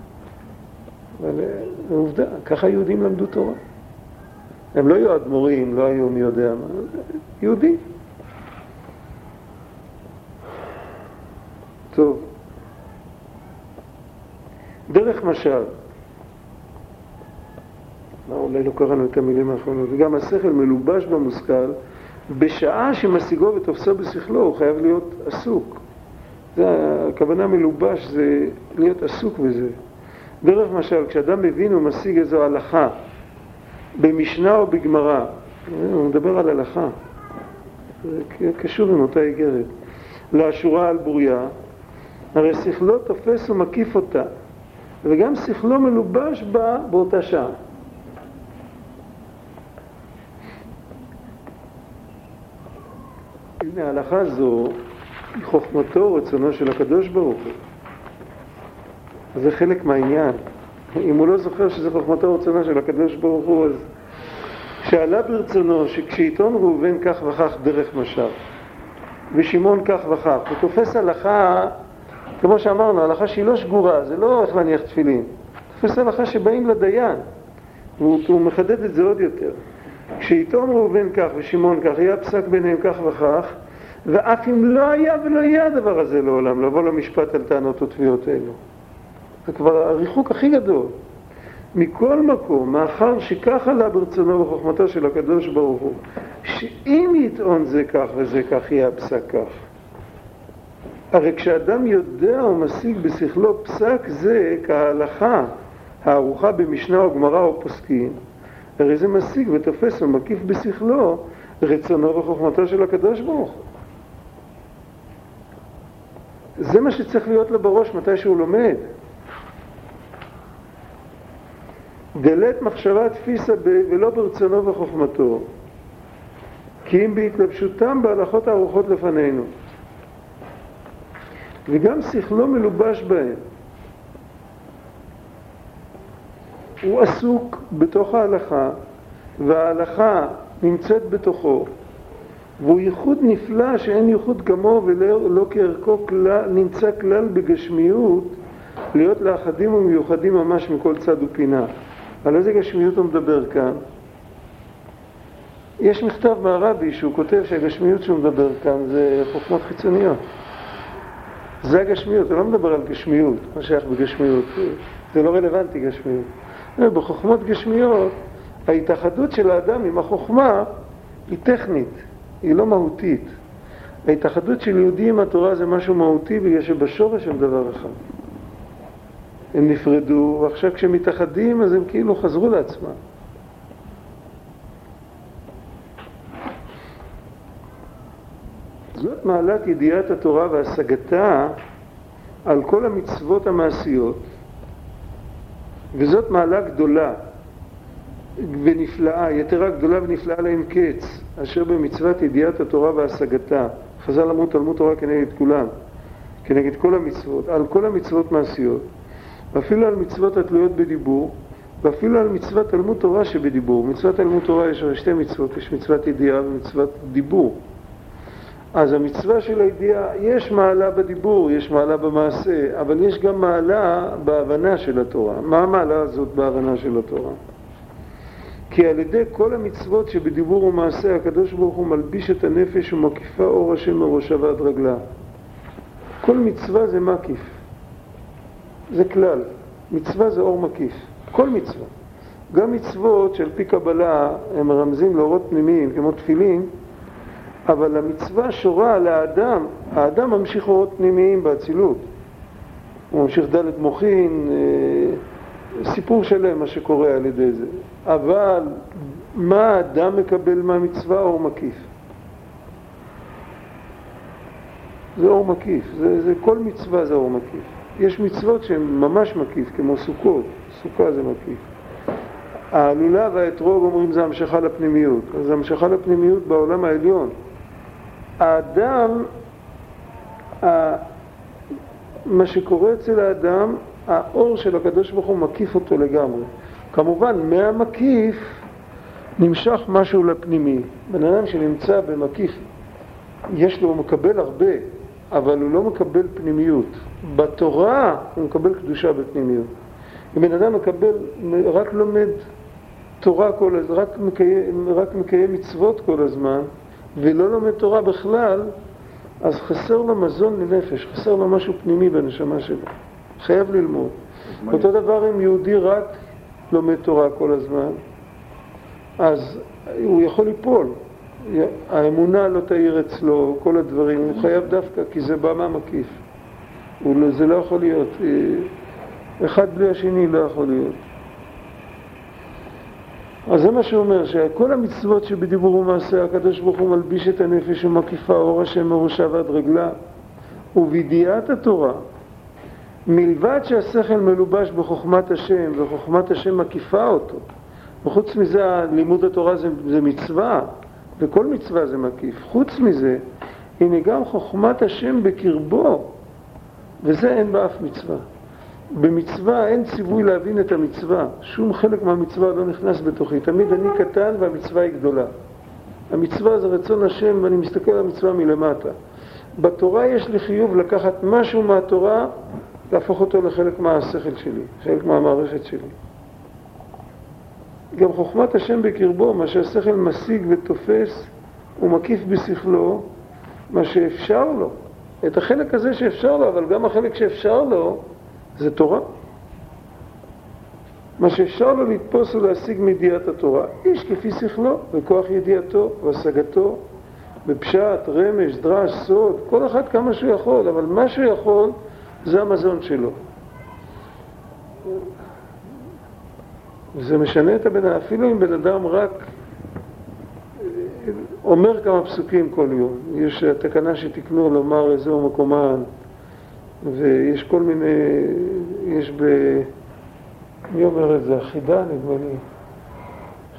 Speaker 1: אבל אה, עובדה, ככה יהודים למדו תורה. הם לא היו אדמו"רים, לא היו מי יודע מה, יהודים. טוב. דרך משל, מה, אולי לא קראנו את המילים האחרונות, וגם השכל מלובש במושכל, בשעה שמשיגו ותופסו בשכלו, הוא חייב להיות עסוק. זה, הכוונה מלובש זה להיות עסוק בזה. דרך משל, כשאדם מבין ומשיג איזו הלכה, במשנה או בגמרא, הוא מדבר על הלכה, זה קשור עם אותה איגרת, לאשורה על בוריה, הרי שכלו תופס ומקיף אותה, וגם שכלו מלובש בה באותה שעה. הנה ההלכה זו היא חוכמתו ורצונו של הקדוש ברוך הוא. זה חלק מהעניין. אם הוא לא זוכר שזה חוכמתו ורצונו של הקדוש ברוך הוא, אז שעלה ברצונו שכשייטון ראובן כך וכך דרך משל, ושמעון כך וכך, הוא תופס הלכה, כמו שאמרנו, הלכה שהיא לא שגורה, זה לא איך להניח תפילין, תופס הלכה שבאים לדיין, והוא מחדד את זה עוד יותר. כשייטון ראובן כך ושמעון כך, יהיה פסק ביניהם כך וכך, ואף אם לא היה ולא יהיה הדבר הזה לעולם, לבוא למשפט על טענות ותביעות אלו. זה כבר הריחוק הכי גדול. מכל מקום, מאחר שכך עלה ברצונו וחוכמתו של הקדוש ברוך הוא, שאם יטעון זה כך וזה כך, יהיה הפסק כך. הרי כשאדם יודע ומשיג בשכלו פסק זה כהלכה הערוכה במשנה או גמרא או פוסקים, הרי זה משיג ותופס ומקיף בשכלו רצונו וחוכמתו של הקדוש ברוך. זה מה שצריך להיות לו בראש מתי שהוא לומד. דלת מחשבה תפיסה ב... ולא ברצונו וחוכמתו, כי אם בהתלבשותם בהלכות הארוחות לפנינו. וגם שכלו מלובש בהם. הוא עסוק בתוך ההלכה, וההלכה נמצאת בתוכו, והוא ייחוד נפלא שאין ייחוד כמוהו ולא לא כערכו כלל, נמצא כלל בגשמיות להיות לאחדים ומיוחדים ממש מכל צד ופינה. על איזה גשמיות הוא מדבר כאן? יש מכתב מהרבי שהוא כותב שהגשמיות שהוא מדבר כאן זה חוכמות חיצוניות. זה הגשמיות, הוא לא מדבר על גשמיות, מה שייך בגשמיות, זה לא רלוונטי גשמיות. בחוכמות גשמיות, ההתאחדות של האדם עם החוכמה היא טכנית, היא לא מהותית. ההתאחדות של יהודי עם התורה זה משהו מהותי בגלל שבשורש הם דבר אחד. הם נפרדו, ועכשיו כשהם מתאחדים אז הם כאילו חזרו לעצמם. זאת מעלת ידיעת התורה והשגתה על כל המצוות המעשיות, וזאת מעלה גדולה ונפלאה, יתרה גדולה ונפלאה לאין קץ, אשר במצוות ידיעת התורה והשגתה. חז"ל אמרו תלמוד תורה כנגד כולם, כנגד כל המצוות, על כל המצוות מעשיות, ואפילו על מצוות התלויות בדיבור, ואפילו על מצוות תלמוד תורה שבדיבור. מצוות תלמוד תורה יש שתי מצוות, יש מצוות ידיעה ומצוות דיבור. אז המצווה של הידיעה, יש מעלה בדיבור, יש מעלה במעשה, אבל יש גם מעלה בהבנה של התורה. מה המעלה הזאת בהבנה של התורה? כי על ידי כל המצוות שבדיבור ומעשה הקדוש ברוך הוא מלביש את הנפש ומקיפה אור השם מראשה ועד רגלה. כל מצווה זה מקיף, זה כלל. מצווה זה אור מקיף, כל מצווה. גם מצוות שעל פי קבלה הם מרמזים לאורות פנימיים כמו תפילין, אבל המצווה שורה על האדם, האדם ממשיך אורות פנימיים באצילות. הוא ממשיך דלת מוחין, אה, סיפור שלם מה שקורה על ידי זה. אבל מה האדם מקבל מהמצווה? אור מקיף. זה אור מקיף, זה, זה, כל מצווה זה אור מקיף. יש מצוות שהן ממש מקיף, כמו סוכות, סוכה זה מקיף. ההלולה והאתרוג אומרים זה המשכה לפנימיות, אז המשכה לפנימיות בעולם העליון. האדם, מה שקורה אצל האדם, האור של הקדוש ברוך הוא מקיף אותו לגמרי. כמובן, מהמקיף נמשך משהו לפנימי. בן אדם שנמצא במקיף, יש לו, הוא מקבל הרבה, אבל הוא לא מקבל פנימיות. בתורה הוא מקבל קדושה בפנימיות. אם בן אדם מקבל, רק לומד תורה כל הזמן, רק רק מקיים מצוות כל הזמן, ולא לומד תורה בכלל, אז חסר לו מזון לנפש, חסר לו משהו פנימי בנשמה שלו. חייב ללמוד. אותו דבר אם יהודי רק לומד תורה כל הזמן, אז הוא יכול ליפול. האמונה לא תאיר אצלו, כל הדברים, הוא חייב דווקא, כי זה בא מהמקיף. לא, זה לא יכול להיות. אחד בלי השני לא יכול להיות. אז זה מה שהוא אומר, שכל המצוות שבדיבור ומעשה הקדוש ברוך הוא מלביש את הנפש ומקיפה אור השם מראשה ועד רגלה ובידיעת התורה מלבד שהשכל מלובש בחוכמת השם וחוכמת השם מקיפה אותו וחוץ מזה לימוד התורה זה, זה מצווה וכל מצווה זה מקיף חוץ מזה הנה גם חוכמת השם בקרבו וזה אין באף מצווה במצווה אין ציווי להבין את המצווה, שום חלק מהמצווה לא נכנס בתוכי, תמיד אני קטן והמצווה היא גדולה. המצווה זה רצון השם ואני מסתכל על המצווה מלמטה. בתורה יש לי חיוב לקחת משהו מהתורה, להפוך אותו לחלק מהשכל שלי, חלק מהמערכת שלי. גם חוכמת השם בקרבו, מה שהשכל משיג ותופס, הוא מקיף בשכלו, מה שאפשר לו. את החלק הזה שאפשר לו, אבל גם החלק שאפשר לו, זה תורה. מה שאפשר לו לתפוס ולהשיג מידיעת התורה. איש כפי שכלו, וכוח ידיעתו והשגתו, בפשט, רמש, דרש, סוד, כל אחד כמה שהוא יכול, אבל מה שהוא יכול זה המזון שלו. וזה משנה את הבן אדם, אפילו אם בן אדם רק אומר כמה פסוקים כל יום. יש תקנה שתקנו לומר איזהו מקומן, ויש כל מיני, יש ב... מי אומר את זה? החידה נדמה לי.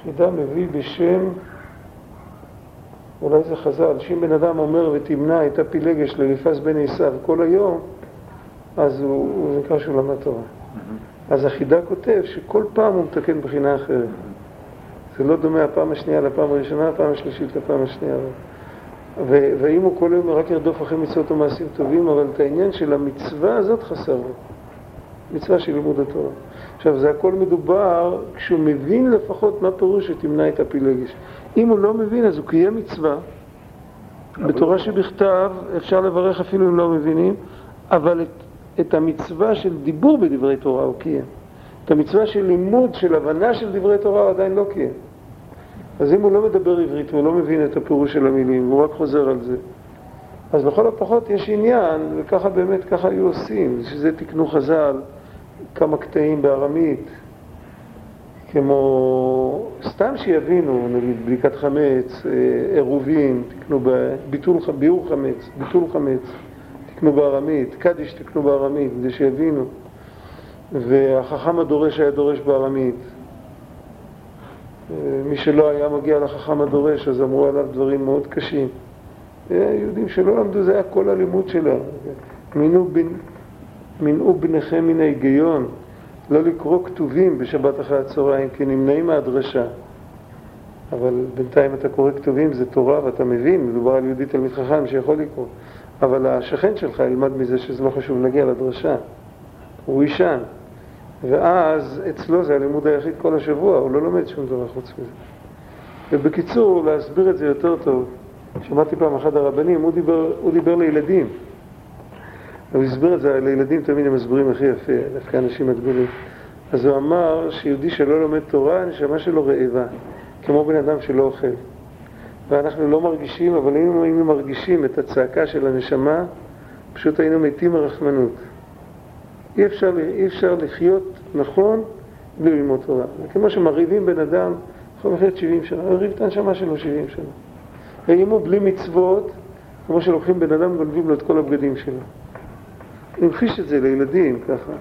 Speaker 1: חידה מביא בשם, אולי זה חז"ל, שאם בן אדם אומר ותמנע את הפילגש לרפס בן עשיו כל היום, אז הוא, הוא נקרא שהוא למד תורה. אז החידה כותב שכל פעם הוא מתקן בחינה אחרת. זה לא דומה הפעם השנייה לפעם הראשונה, הפעם השלישית לפעם השנייה. ואם הוא כל היום רק ירדוף אחרי מצוות ומעשים טובים, אבל את העניין של המצווה הזאת חסר לו. מצווה של לימוד התורה. עכשיו, זה הכל מדובר כשהוא מבין לפחות מה פירוש שתמנע את הפילגש. אם הוא לא מבין, אז הוא קיים מצווה. בתורה שבכתב אפשר לברך אפילו אם לא מבינים, אבל את, את המצווה של דיבור בדברי תורה הוא קיים. את המצווה של לימוד, של הבנה של דברי תורה הוא עדיין לא קיים. אז אם הוא לא מדבר עברית והוא לא מבין את הפירוש של המילים, והוא רק חוזר על זה, אז לכל הפחות יש עניין, וככה באמת, ככה היו עושים, שזה תקנו חז"ל כמה קטעים בארמית, כמו, סתם שיבינו, נגיד בדיקת חמץ, אה, עירובין, תקנו ביטול, ביאור חמץ, ביטול חמץ, תקנו בארמית, קדיש תקנו בארמית, כדי שיבינו. והחכם הדורש היה דורש בארמית. אה, מי שלא היה מגיע לחכם הדורש, אז אמרו עליו דברים מאוד קשים. יהודים שלא למדו, זה היה כל הלימוד שלהם. מנעו בניכם מן ההיגיון, לא לקרוא כתובים בשבת אחרי הצהריים, כי נמנעים מהדרשה. אבל בינתיים אתה קורא כתובים, זה תורה ואתה מבין, מדובר על יהודי תלמיד חכם שיכול לקרוא. אבל השכן שלך ילמד מזה שזה לא חשוב להגיע לדרשה. הוא יישן. ואז אצלו זה הלימוד היחיד כל השבוע, הוא לא לומד שום דבר חוץ מזה. ובקיצור, להסביר את זה יותר טוב, שמעתי פעם אחד הרבנים, הוא דיבר, הוא דיבר לילדים. הוא הסביר את זה, לילדים תמיד הם מסבירים הכי יפה, דווקא אנשים הגדולים. אז הוא אמר שיהודי שלא לומד תורה, הנשמה שלו רעבה, כמו בן אדם שלא אוכל. ואנחנו לא מרגישים, אבל אם היינו מרגישים את הצעקה של הנשמה, פשוט היינו מתים מרחמנות. אי אפשר, אי אפשר לחיות נכון בלי ללמוד תורה. כמו שמרעיבים בן אדם, יכול לחיות 70 שנה, מרעיב את הנשמה שלו 70 שנה. ואיימו בלי מצוות, כמו שלוקחים בן אדם, גונבים לו את כל הבגדים שלו. המחיש את זה לילדים ככה.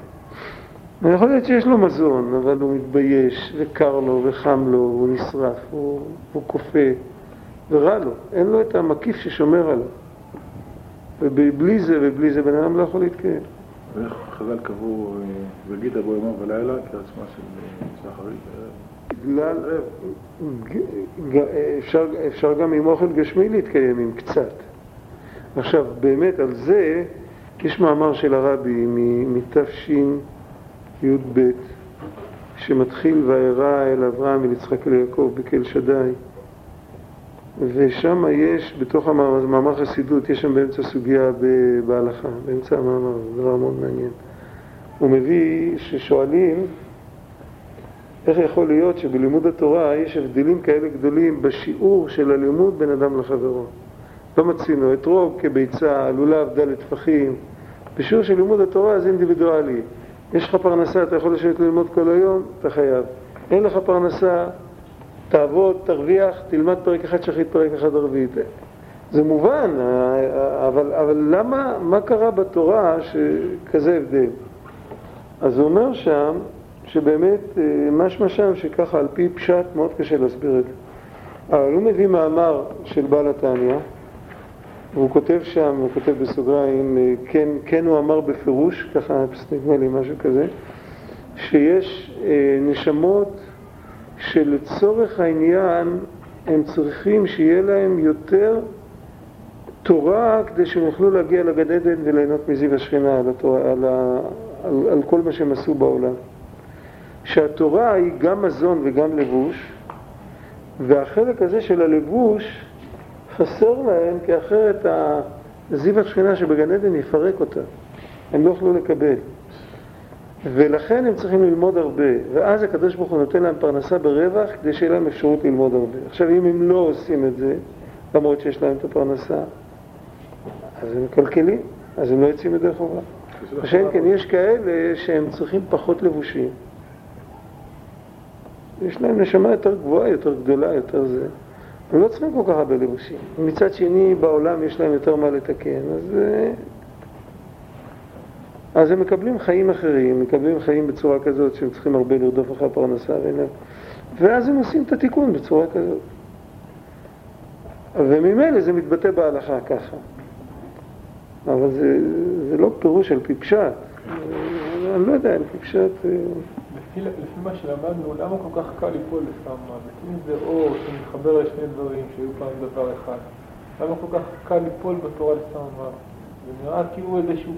Speaker 1: יכול להיות שיש לו מזון, אבל הוא מתבייש, וקר לו, וחם לו, והוא נשרף, הוא, הוא כופה, ורע לו. אין לו את המקיף ששומר עליו. ובלי זה ובלי זה בן אדם לא יכול להתקיים.
Speaker 2: ואיך חז"ל קבעו וגידה בו יומם ולילה כעצמה של שחרית?
Speaker 1: בגלל, אפשר, אפשר גם עם אוכל גשמי להתקיים, עם קצת. עכשיו, באמת על זה יש מאמר של הרבי מתשי"ב שמתחיל וארא אל אברהם אל יצחק אל יעקב בקל שדי ושם יש, בתוך המאמר חסידות, יש שם באמצע סוגיה בהלכה, באמצע המאמר, זה דבר מאוד מעניין. הוא מביא ששואלים איך יכול להיות שבלימוד התורה יש הבדלים כאלה גדולים בשיעור של הלימוד בין אדם לחברו. לא מצינו, אתרוג כביצה, לולב דלת טפחים. בשיעור של לימוד התורה זה אינדיבידואלי. יש לך פרנסה, אתה יכול לשבת ללמוד כל היום, אתה חייב. אין לך פרנסה, תעבוד, תרוויח, תלמד פרק אחד שחית, פרק אחד ערבית. זה מובן, אבל, אבל למה, מה קרה בתורה שכזה הבדל? אז הוא אומר שם, שבאמת אה, משמע שם שככה על פי פשט מאוד קשה להסביר את זה. אבל הוא מביא מאמר של בעל התניא, והוא כותב שם, הוא כותב בסוגריים, אה, כן, כן הוא אמר בפירוש, ככה נדמה לי משהו כזה, שיש אה, נשמות שלצורך העניין הם צריכים שיהיה להם יותר תורה כדי שהם יוכלו להגיע לגן עדן וליהנות מזיו השכינה על, התורה, על, ה, על, על כל מה שהם עשו בעולם. שהתורה היא גם מזון וגם לבוש, והחלק הזה של הלבוש חסר להם, כי אחרת זיו השכינה שבגן עדן יפרק אותה. הם לא יוכלו לקבל. ולכן הם צריכים ללמוד הרבה, ואז הקדוש ברוך הוא נותן להם פרנסה ברווח כדי שיהיה להם אפשרות ללמוד הרבה. עכשיו, אם הם לא עושים את זה, למרות שיש להם את הפרנסה, אז הם מקלקלים, אז הם לא יוצאים ידי חובה. השם כן, יש כאלה שהם צריכים פחות לבושים. יש להם נשמה יותר גבוהה, יותר גדולה, יותר זה. הם לא צריכים כל כך הרבה לבושים. מצד שני, בעולם יש להם יותר מה לתקן, אז אה, אז הם מקבלים חיים אחרים, מקבלים חיים בצורה כזאת שהם צריכים הרבה לרדוף אחרי הפרנסה, ואז הם עושים את התיקון בצורה כזאת. וממילא זה מתבטא בהלכה ככה. אבל זה, זה לא פירוש על פי פשט. אני לא יודע, על פי פשט... אה,
Speaker 3: לפי, לפי מה שלמדנו, למה כל כך קל ליפול לסתם? אם זה אור שמתחבר לשני דברים שהיו פעם דבר אחד, למה כל כך קל ליפול בתורה לסתם? זה נראה כאילו איזשהו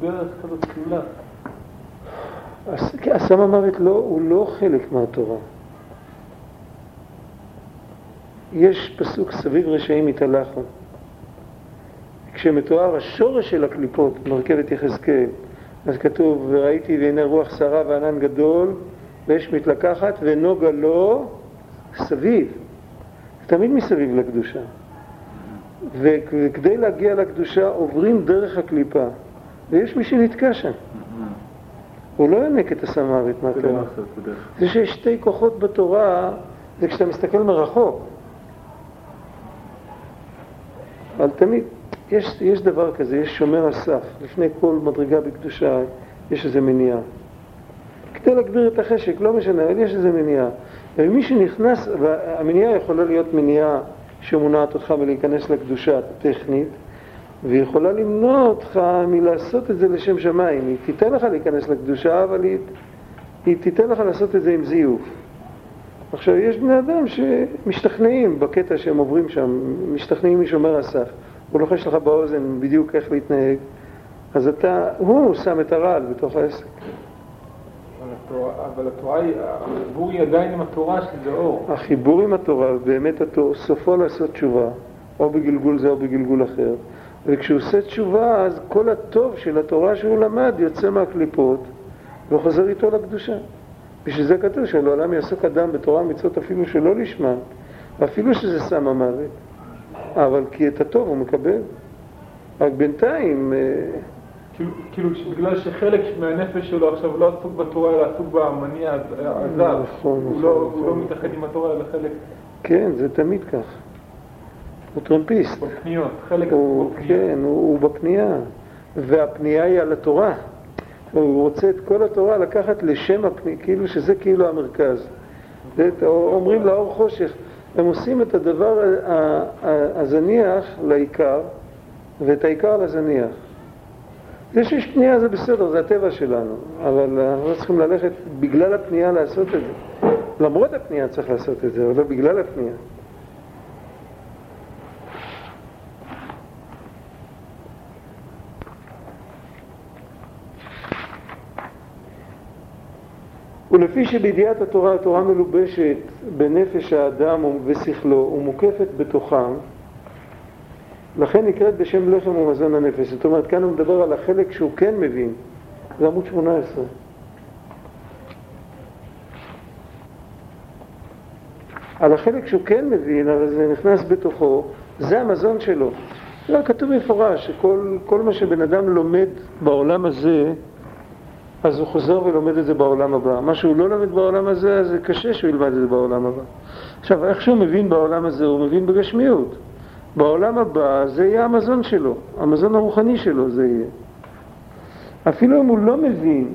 Speaker 3: דרך כזאת כלולה.
Speaker 1: הסם המוות לא, הוא לא חלק מהתורה. יש פסוק סביב רשעים מתהלכו. כשמתואר השורש של הקליפות, מרכבת יחזקאל, אז כתוב, וראיתי והנה רוח שרה וענן גדול, ואש מתלקחת, ונוגה לו סביב. תמיד מסביב לקדושה. וכדי להגיע לקדושה עוברים דרך הקליפה, ויש מי שנתקע שם. הוא לא ינק את הסמרית מהתורה. זה שיש שתי כוחות בתורה, זה כשאתה מסתכל מרחוק. אבל תמיד, יש, יש דבר כזה, יש שומר הסף. לפני כל מדרגה בקדושה יש איזה מניעה. כדי להגביר את החשק, לא משנה, אבל יש איזה מניעה. ומי שנכנס, והמניעה יכולה להיות מניעה שמונעת אותך מלהיכנס לקדושה הטכנית, ויכולה למנוע אותך מלעשות את זה לשם שמיים. היא תיתן לך להיכנס לקדושה, אבל היא, היא תיתן לך לעשות את זה עם זיוף. עכשיו, יש בני אדם שמשתכנעים בקטע שהם עוברים שם, משתכנעים משומר הסף. הוא לוחש לך באוזן בדיוק איך להתנהג, אז אתה, הוא שם את הרעל בתוך העסק.
Speaker 3: אבל התורה היא, החיבור היא עדיין עם התורה שזה אור.
Speaker 1: החיבור עם התורה, באמת סופו לעשות תשובה, או בגלגול זה או בגלגול אחר. וכשהוא עושה תשובה, אז כל הטוב של התורה שהוא למד יוצא מהקליפות וחוזר איתו לקדושה. בשביל זה כתוב שלעולם יעסוק אדם בתורה ומצוות אפילו שלא לשמה, אפילו שזה סם המוות. אבל כי את הטוב הוא מקבל. רק בינתיים... אה,
Speaker 3: כאילו, כאילו בגלל שחלק מהנפש שלו עכשיו לא עסוק בתורה אלא עסוק במניע הזר, נכון, הוא לא, נכון. לא מתאחד עם התורה אלא חלק...
Speaker 1: כן, זה תמיד כך. הוא טרמפיסט.
Speaker 3: בפניות, חלק
Speaker 1: הוא, כן, הוא, הוא בפנייה. והפנייה היא על התורה. הוא רוצה את כל התורה לקחת לשם הפנייה, כאילו שזה כאילו המרכז. אומרים לאור חושך, הם עושים את הדבר הזניח לעיקר, ואת העיקר לזניח. זה שיש פנייה זה בסדר, זה הטבע שלנו, אבל אנחנו לא צריכים ללכת בגלל הפנייה לעשות את זה. למרות הפנייה צריך לעשות את זה, אבל לא בגלל הפנייה. ולפי שבידיעת התורה, התורה מלובשת בנפש האדם ובשכלו ומוקפת בתוכם, לכן נקראת בשם לחם ומזון הנפש. זאת אומרת, כאן הוא מדבר על החלק שהוא כן מבין, זה עמוד 18. על החלק שהוא כן מבין, אבל זה נכנס בתוכו, זה המזון שלו. לא, כתוב במפורש שכל מה שבן אדם לומד בעולם הזה, אז הוא חוזר ולומד את זה בעולם הבא. מה שהוא לא לומד בעולם הזה, אז זה קשה שהוא ילמד את זה בעולם הבא. עכשיו, איך שהוא מבין בעולם הזה, הוא מבין בגשמיות. בעולם הבא זה יהיה המזון שלו, המזון הרוחני שלו זה יהיה. אפילו אם הוא לא מבין,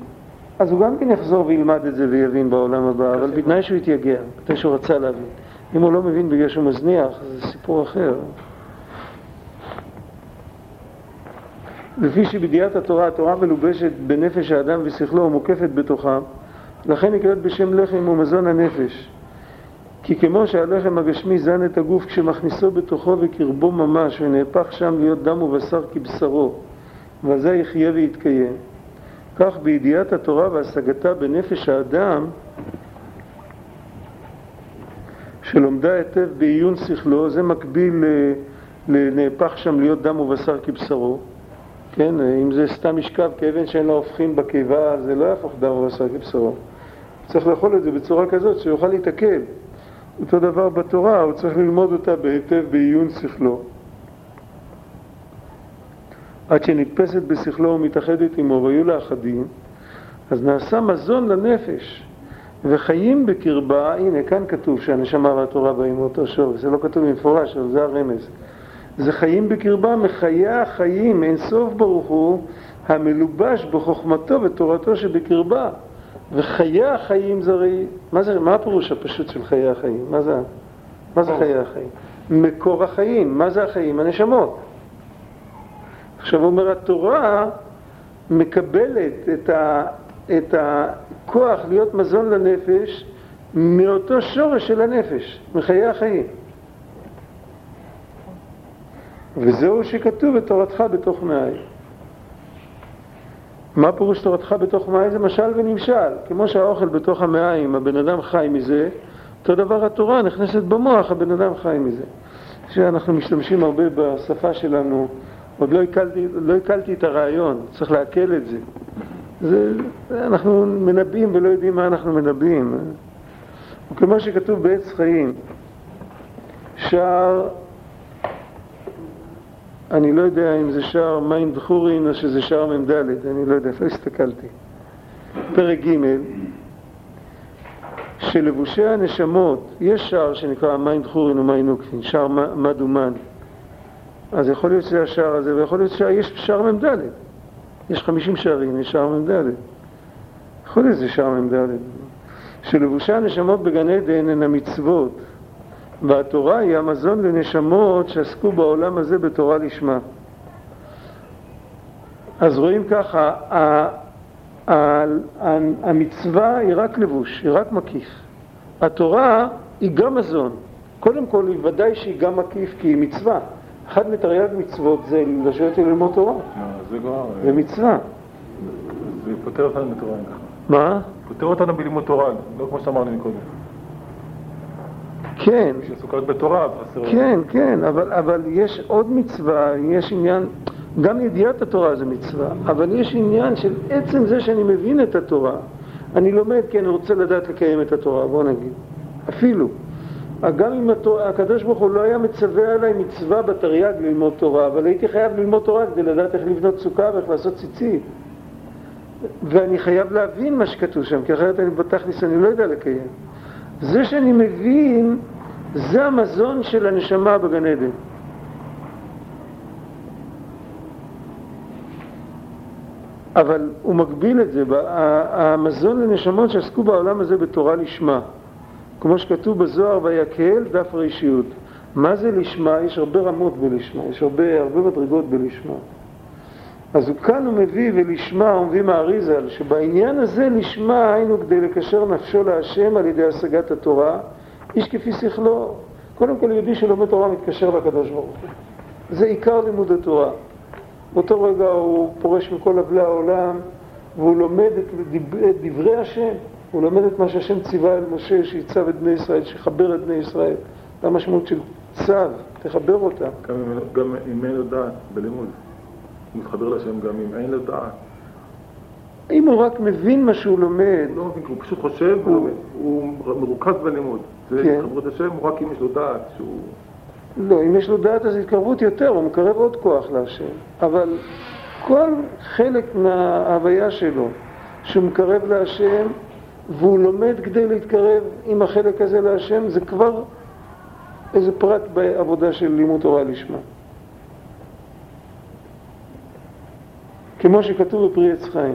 Speaker 1: אז הוא גם כן יחזור וילמד את זה ויבין בעולם הבא, אבל בתנאי שהוא יתייגע, בתנאי שהוא רצה להבין. אם הוא לא מבין בגלל שהוא מזניח, זה סיפור אחר. לפי שבידיעת התורה, התורה מלובשת בנפש האדם ושכלו ומוקפת בתוכה, לכן נקראת בשם לחם ומזון הנפש. כי כמו שהלחם הגשמי זן את הגוף כשמכניסו בתוכו וקרבו ממש ונהפך שם להיות דם ובשר כבשרו, וזה יחיה ויתקיים, כך בידיעת התורה והשגתה בנפש האדם שלומדה היטב בעיון שכלו, זה מקביל לנהפך שם להיות דם ובשר כבשרו כן, אם זה סתם משכב כאבן שאין לה הופכין בקיבה, זה לא יהפוך דם ובשר כבשרו. צריך לאכול את זה בצורה כזאת שיוכל להתעכל. אותו דבר בתורה, הוא צריך ללמוד אותה בהיטב בעיון שכלו. עד שנתפסת בשכלו ומתאחדת עמו והיו לה אחדים, אז נעשה מזון לנפש וחיים בקרבה, הנה כאן כתוב שהנשמה והתורה באים מאותו שור, זה לא כתוב במפורש, אבל זה הרמז. זה חיים בקרבה מחיי החיים, אין סוף ברוך הוא, המלובש בחוכמתו ותורתו שבקרבה. וחיי החיים זה הרי, מה, זה, מה הפירוש הפשוט של חיי החיים? מה זה, מה זה חיי החיים? מקור החיים, מה זה החיים? הנשמות. עכשיו הוא אומר, התורה מקבלת את, ה, את הכוח להיות מזון לנפש מאותו שורש של הנפש, מחיי החיים. וזהו שכתוב בתורתך בתוך מאי. מה פירוש תורתך בתוך מאי? זה משל ונמשל. כמו שהאוכל בתוך המעיים, הבן אדם חי מזה, אותו דבר התורה נכנסת במוח, הבן אדם חי מזה. שאנחנו משתמשים הרבה בשפה שלנו, עוד לא הקלתי, לא הקלתי את הרעיון, צריך לעכל את זה. זה. אנחנו מנבאים ולא יודעים מה אנחנו מנבאים. וכמו שכתוב בעץ חיים, שער אני לא יודע אם זה שער מיין דחורין או שזה שער מ"ד, אני לא יודע, לא הסתכלתי. פרק ג' שלבושי הנשמות, יש שער שנקרא מיין דחורין ומיין נוקפין, שער מד ומן. אז יכול להיות שזה השער הזה, ויכול להיות שיש שער מ"ד. יש חמישים שערים, יש שער מ"ד. יכול להיות שזה שער מ"ד. שלבושי הנשמות בגן עדן הן המצוות, והתורה היא המזון לנשמות שעסקו בעולם הזה בתורה לשמה. אז רואים ככה, המצווה היא רק לבוש, היא רק מקיף. התורה היא גם מזון. קודם כל, היא ודאי שהיא גם מקיף כי היא מצווה. אחד מתרי"ג מצוות זה לשבת ללמוד תורה.
Speaker 2: זה כבר...
Speaker 1: זה מצווה.
Speaker 2: זה פותר אותנו בתורה, ככה.
Speaker 1: מה?
Speaker 2: פותר אותנו בלימוד תורה, לא כמו שאמרנו מקודם.
Speaker 1: כן.
Speaker 2: מי שעסוקות בתורה.
Speaker 1: כן, כן, אבל, אבל יש עוד מצווה, יש עניין, גם ידיעת התורה זה מצווה, אבל יש עניין של עצם זה שאני מבין את התורה. אני לומד כי אני רוצה לדעת לקיים את התורה, בוא נגיד. אפילו. גם אם הקדוש ברוך הוא לא היה מצווה עליי מצווה בתרי"ג ללמוד תורה, אבל הייתי חייב ללמוד תורה כדי לדעת איך לבנות סוכה ואיך לעשות ציצית. ואני חייב להבין מה שכתוב שם, כי אחרת אני בתכלס אני לא יודע לקיים. זה שאני מבין, זה המזון של הנשמה בגן עדן. אבל הוא מגביל את זה, המזון לנשמות שעסקו בעולם הזה בתורה לשמה. כמו שכתוב בזוהר ויקהל, דף רישיות. מה זה לשמה? יש הרבה רמות בלשמה, יש הרבה, הרבה מדרגות בלשמה. אז הוא כאן הוא מביא ולשמה, הוא מביא מהאריזל, שבעניין הזה לשמה היינו כדי לקשר נפשו להשם על ידי השגת התורה, איש כפי שכלו. קודם כל יהודי שלומד תורה מתקשר לקדוש ברוך הוא. זה עיקר לימוד התורה. באותו רגע הוא פורש מכל אבלי העולם והוא לומד את, דברי השם, הוא לומד את מה שהשם ציווה אל משה, שיצב את בני ישראל, שיחבר את בני ישראל. זה המשמעות של צו, תחבר אותם.
Speaker 2: גם אם, אין לו דעת בלימוד. הוא מתחבר להשם גם אם אין לו דעת.
Speaker 1: אם הוא רק מבין מה שהוא לומד...
Speaker 2: לא מבין, הוא פשוט חושב, הוא, מרוכז בלימוד. זה
Speaker 1: כן.
Speaker 2: התחברות השם, רק אם יש לו דעת, שהוא...
Speaker 1: לא, אם יש לו דעת אז התקרבות יותר, הוא מקרב עוד כוח להשם. אבל כל חלק מההוויה שלו, שהוא מקרב להשם, והוא לומד כדי להתקרב עם החלק הזה להשם, זה כבר איזה פרט בעבודה של לימוד תורה לשמה. כמו שכתוב בפרי עץ חיים.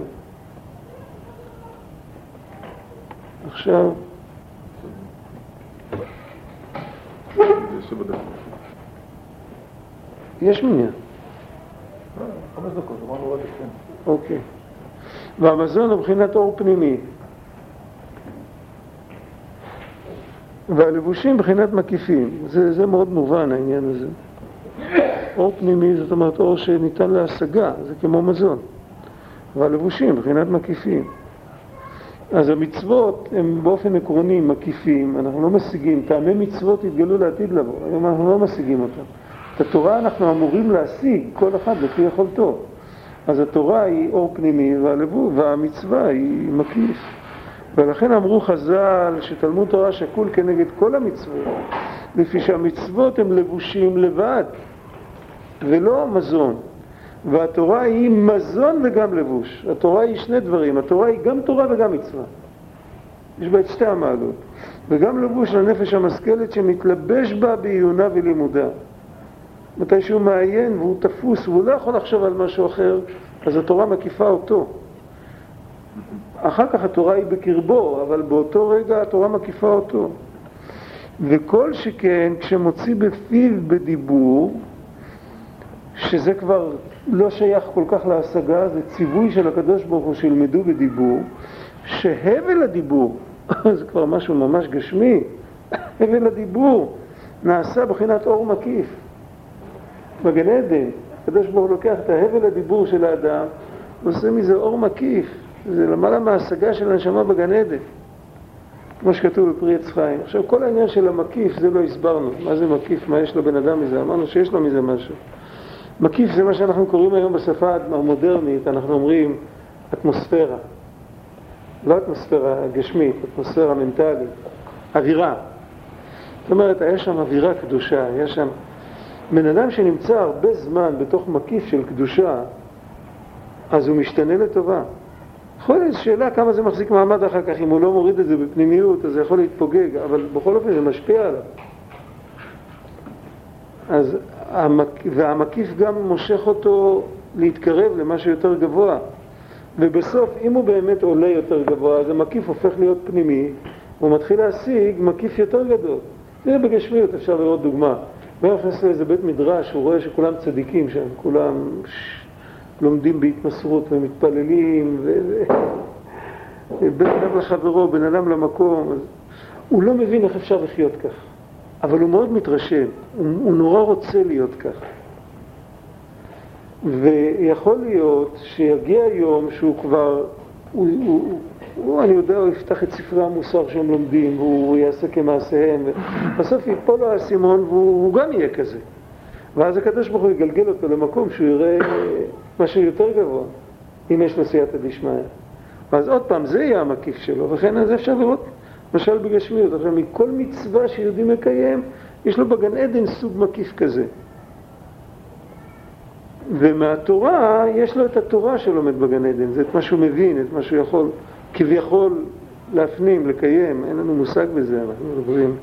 Speaker 1: עכשיו... יש מניין.
Speaker 2: חמש דקות, אמרנו רק כן.
Speaker 1: אוקיי. והמזון הוא מבחינת אור פנימי. והלבושים מבחינת מקיפים. זה, זה מאוד מובן העניין הזה. אור פנימי זאת אומרת אור שניתן להשגה, זה כמו מזון. והלבושים מבחינת מקיפים. אז המצוות הן באופן עקרוני מקיפים, אנחנו לא משיגים, טעמי מצוות יתגלו לעתיד לבוא, היום אנחנו לא משיגים אותם. את התורה אנחנו אמורים להשיג, כל אחד לפי יכולתו. אז התורה היא אור פנימי והלבו, והמצווה היא מקיף. ולכן אמרו חז"ל שתלמוד תורה שקול כנגד כל המצוות, לפי שהמצוות הן לבושים לבד, ולא מזון. והתורה היא מזון וגם לבוש. התורה היא שני דברים, התורה היא גם תורה וגם מצווה. יש בה את שתי המעלות. וגם לבוש לנפש המשכלת שמתלבש בה בעיונה ולימודה. מתי שהוא מעיין והוא תפוס והוא לא יכול לחשוב על משהו אחר, אז התורה מקיפה אותו. אחר כך התורה היא בקרבו, אבל באותו רגע התורה מקיפה אותו. וכל שכן כשמוציא בפיו בדיבור, שזה כבר לא שייך כל כך להשגה, זה ציווי של הקדוש ברוך הוא שילמדו בדיבור, שהבל הדיבור, זה כבר משהו ממש גשמי, הבל הדיבור נעשה בחינת אור מקיף. בגן עדן, הקדוש ברוך הוא לוקח את ההבל הדיבור של האדם ועושה מזה אור מקיף, זה למעלה מההשגה של הנשמה בגן עדן, כמו שכתוב בפרי עץ חיים. עכשיו כל העניין של המקיף זה לא הסברנו, מה זה מקיף, מה יש לבן אדם מזה, אמרנו שיש לו מזה משהו. מקיף זה מה שאנחנו קוראים היום בשפה המודרנית, אנחנו אומרים אטמוספירה. לא אטמוספירה גשמית, אטמוספירה מנטלית, אווירה. זאת אומרת, יש שם אווירה קדושה, יש שם... בן אדם שנמצא הרבה זמן בתוך מקיף של קדושה, אז הוא משתנה לטובה. יכול להיות שאלה כמה זה מחזיק מעמד אחר כך, אם הוא לא מוריד את זה בפנימיות, אז זה יכול להתפוגג, אבל בכל אופן זה משפיע עליו. אז, והמקיף גם מושך אותו להתקרב למשהו יותר גבוה. ובסוף, אם הוא באמת עולה יותר גבוה, אז המקיף הופך להיות פנימי, הוא מתחיל להשיג מקיף יותר גדול. זה בגשמיות, אפשר לראות דוגמה. הוא נכנס לאיזה בית מדרש, הוא רואה שכולם צדיקים שם, כולם לומדים בהתמסרות ומתפללים, ובן אדם לחברו, בן אדם למקום, הוא לא מבין איך אפשר לחיות כך, אבל הוא מאוד מתרשם, הוא, הוא נורא רוצה להיות כך. ויכול להיות שיגיע יום שהוא כבר, הוא, הוא, הוא, אני יודע, הוא יפתח את ספרי המוסר שהם לומדים, והוא יעשה כמעשיהם, ובסוף ייפול לו האסימון והוא גם יהיה כזה. ואז הקדוש ברוך הוא יגלגל אותו למקום שהוא יראה משהו יותר גבוה, אם יש לו סייעתא דשמיא. ואז עוד פעם, זה יהיה המקיף שלו, וכן אז אפשר לראות, למשל בגשמיות. עכשיו, מכל מצווה שיהודי מקיים, יש לו בגן עדן סוג מקיף כזה. ומהתורה, יש לו את התורה שלומד בגן עדן, זה את מה שהוא מבין, את מה שהוא יכול כביכול להפנים, לקיים, אין לנו מושג בזה, אנחנו מדברים.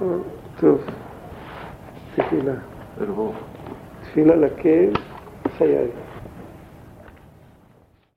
Speaker 1: טוב, תפילה. תפילה לקהל, חיי.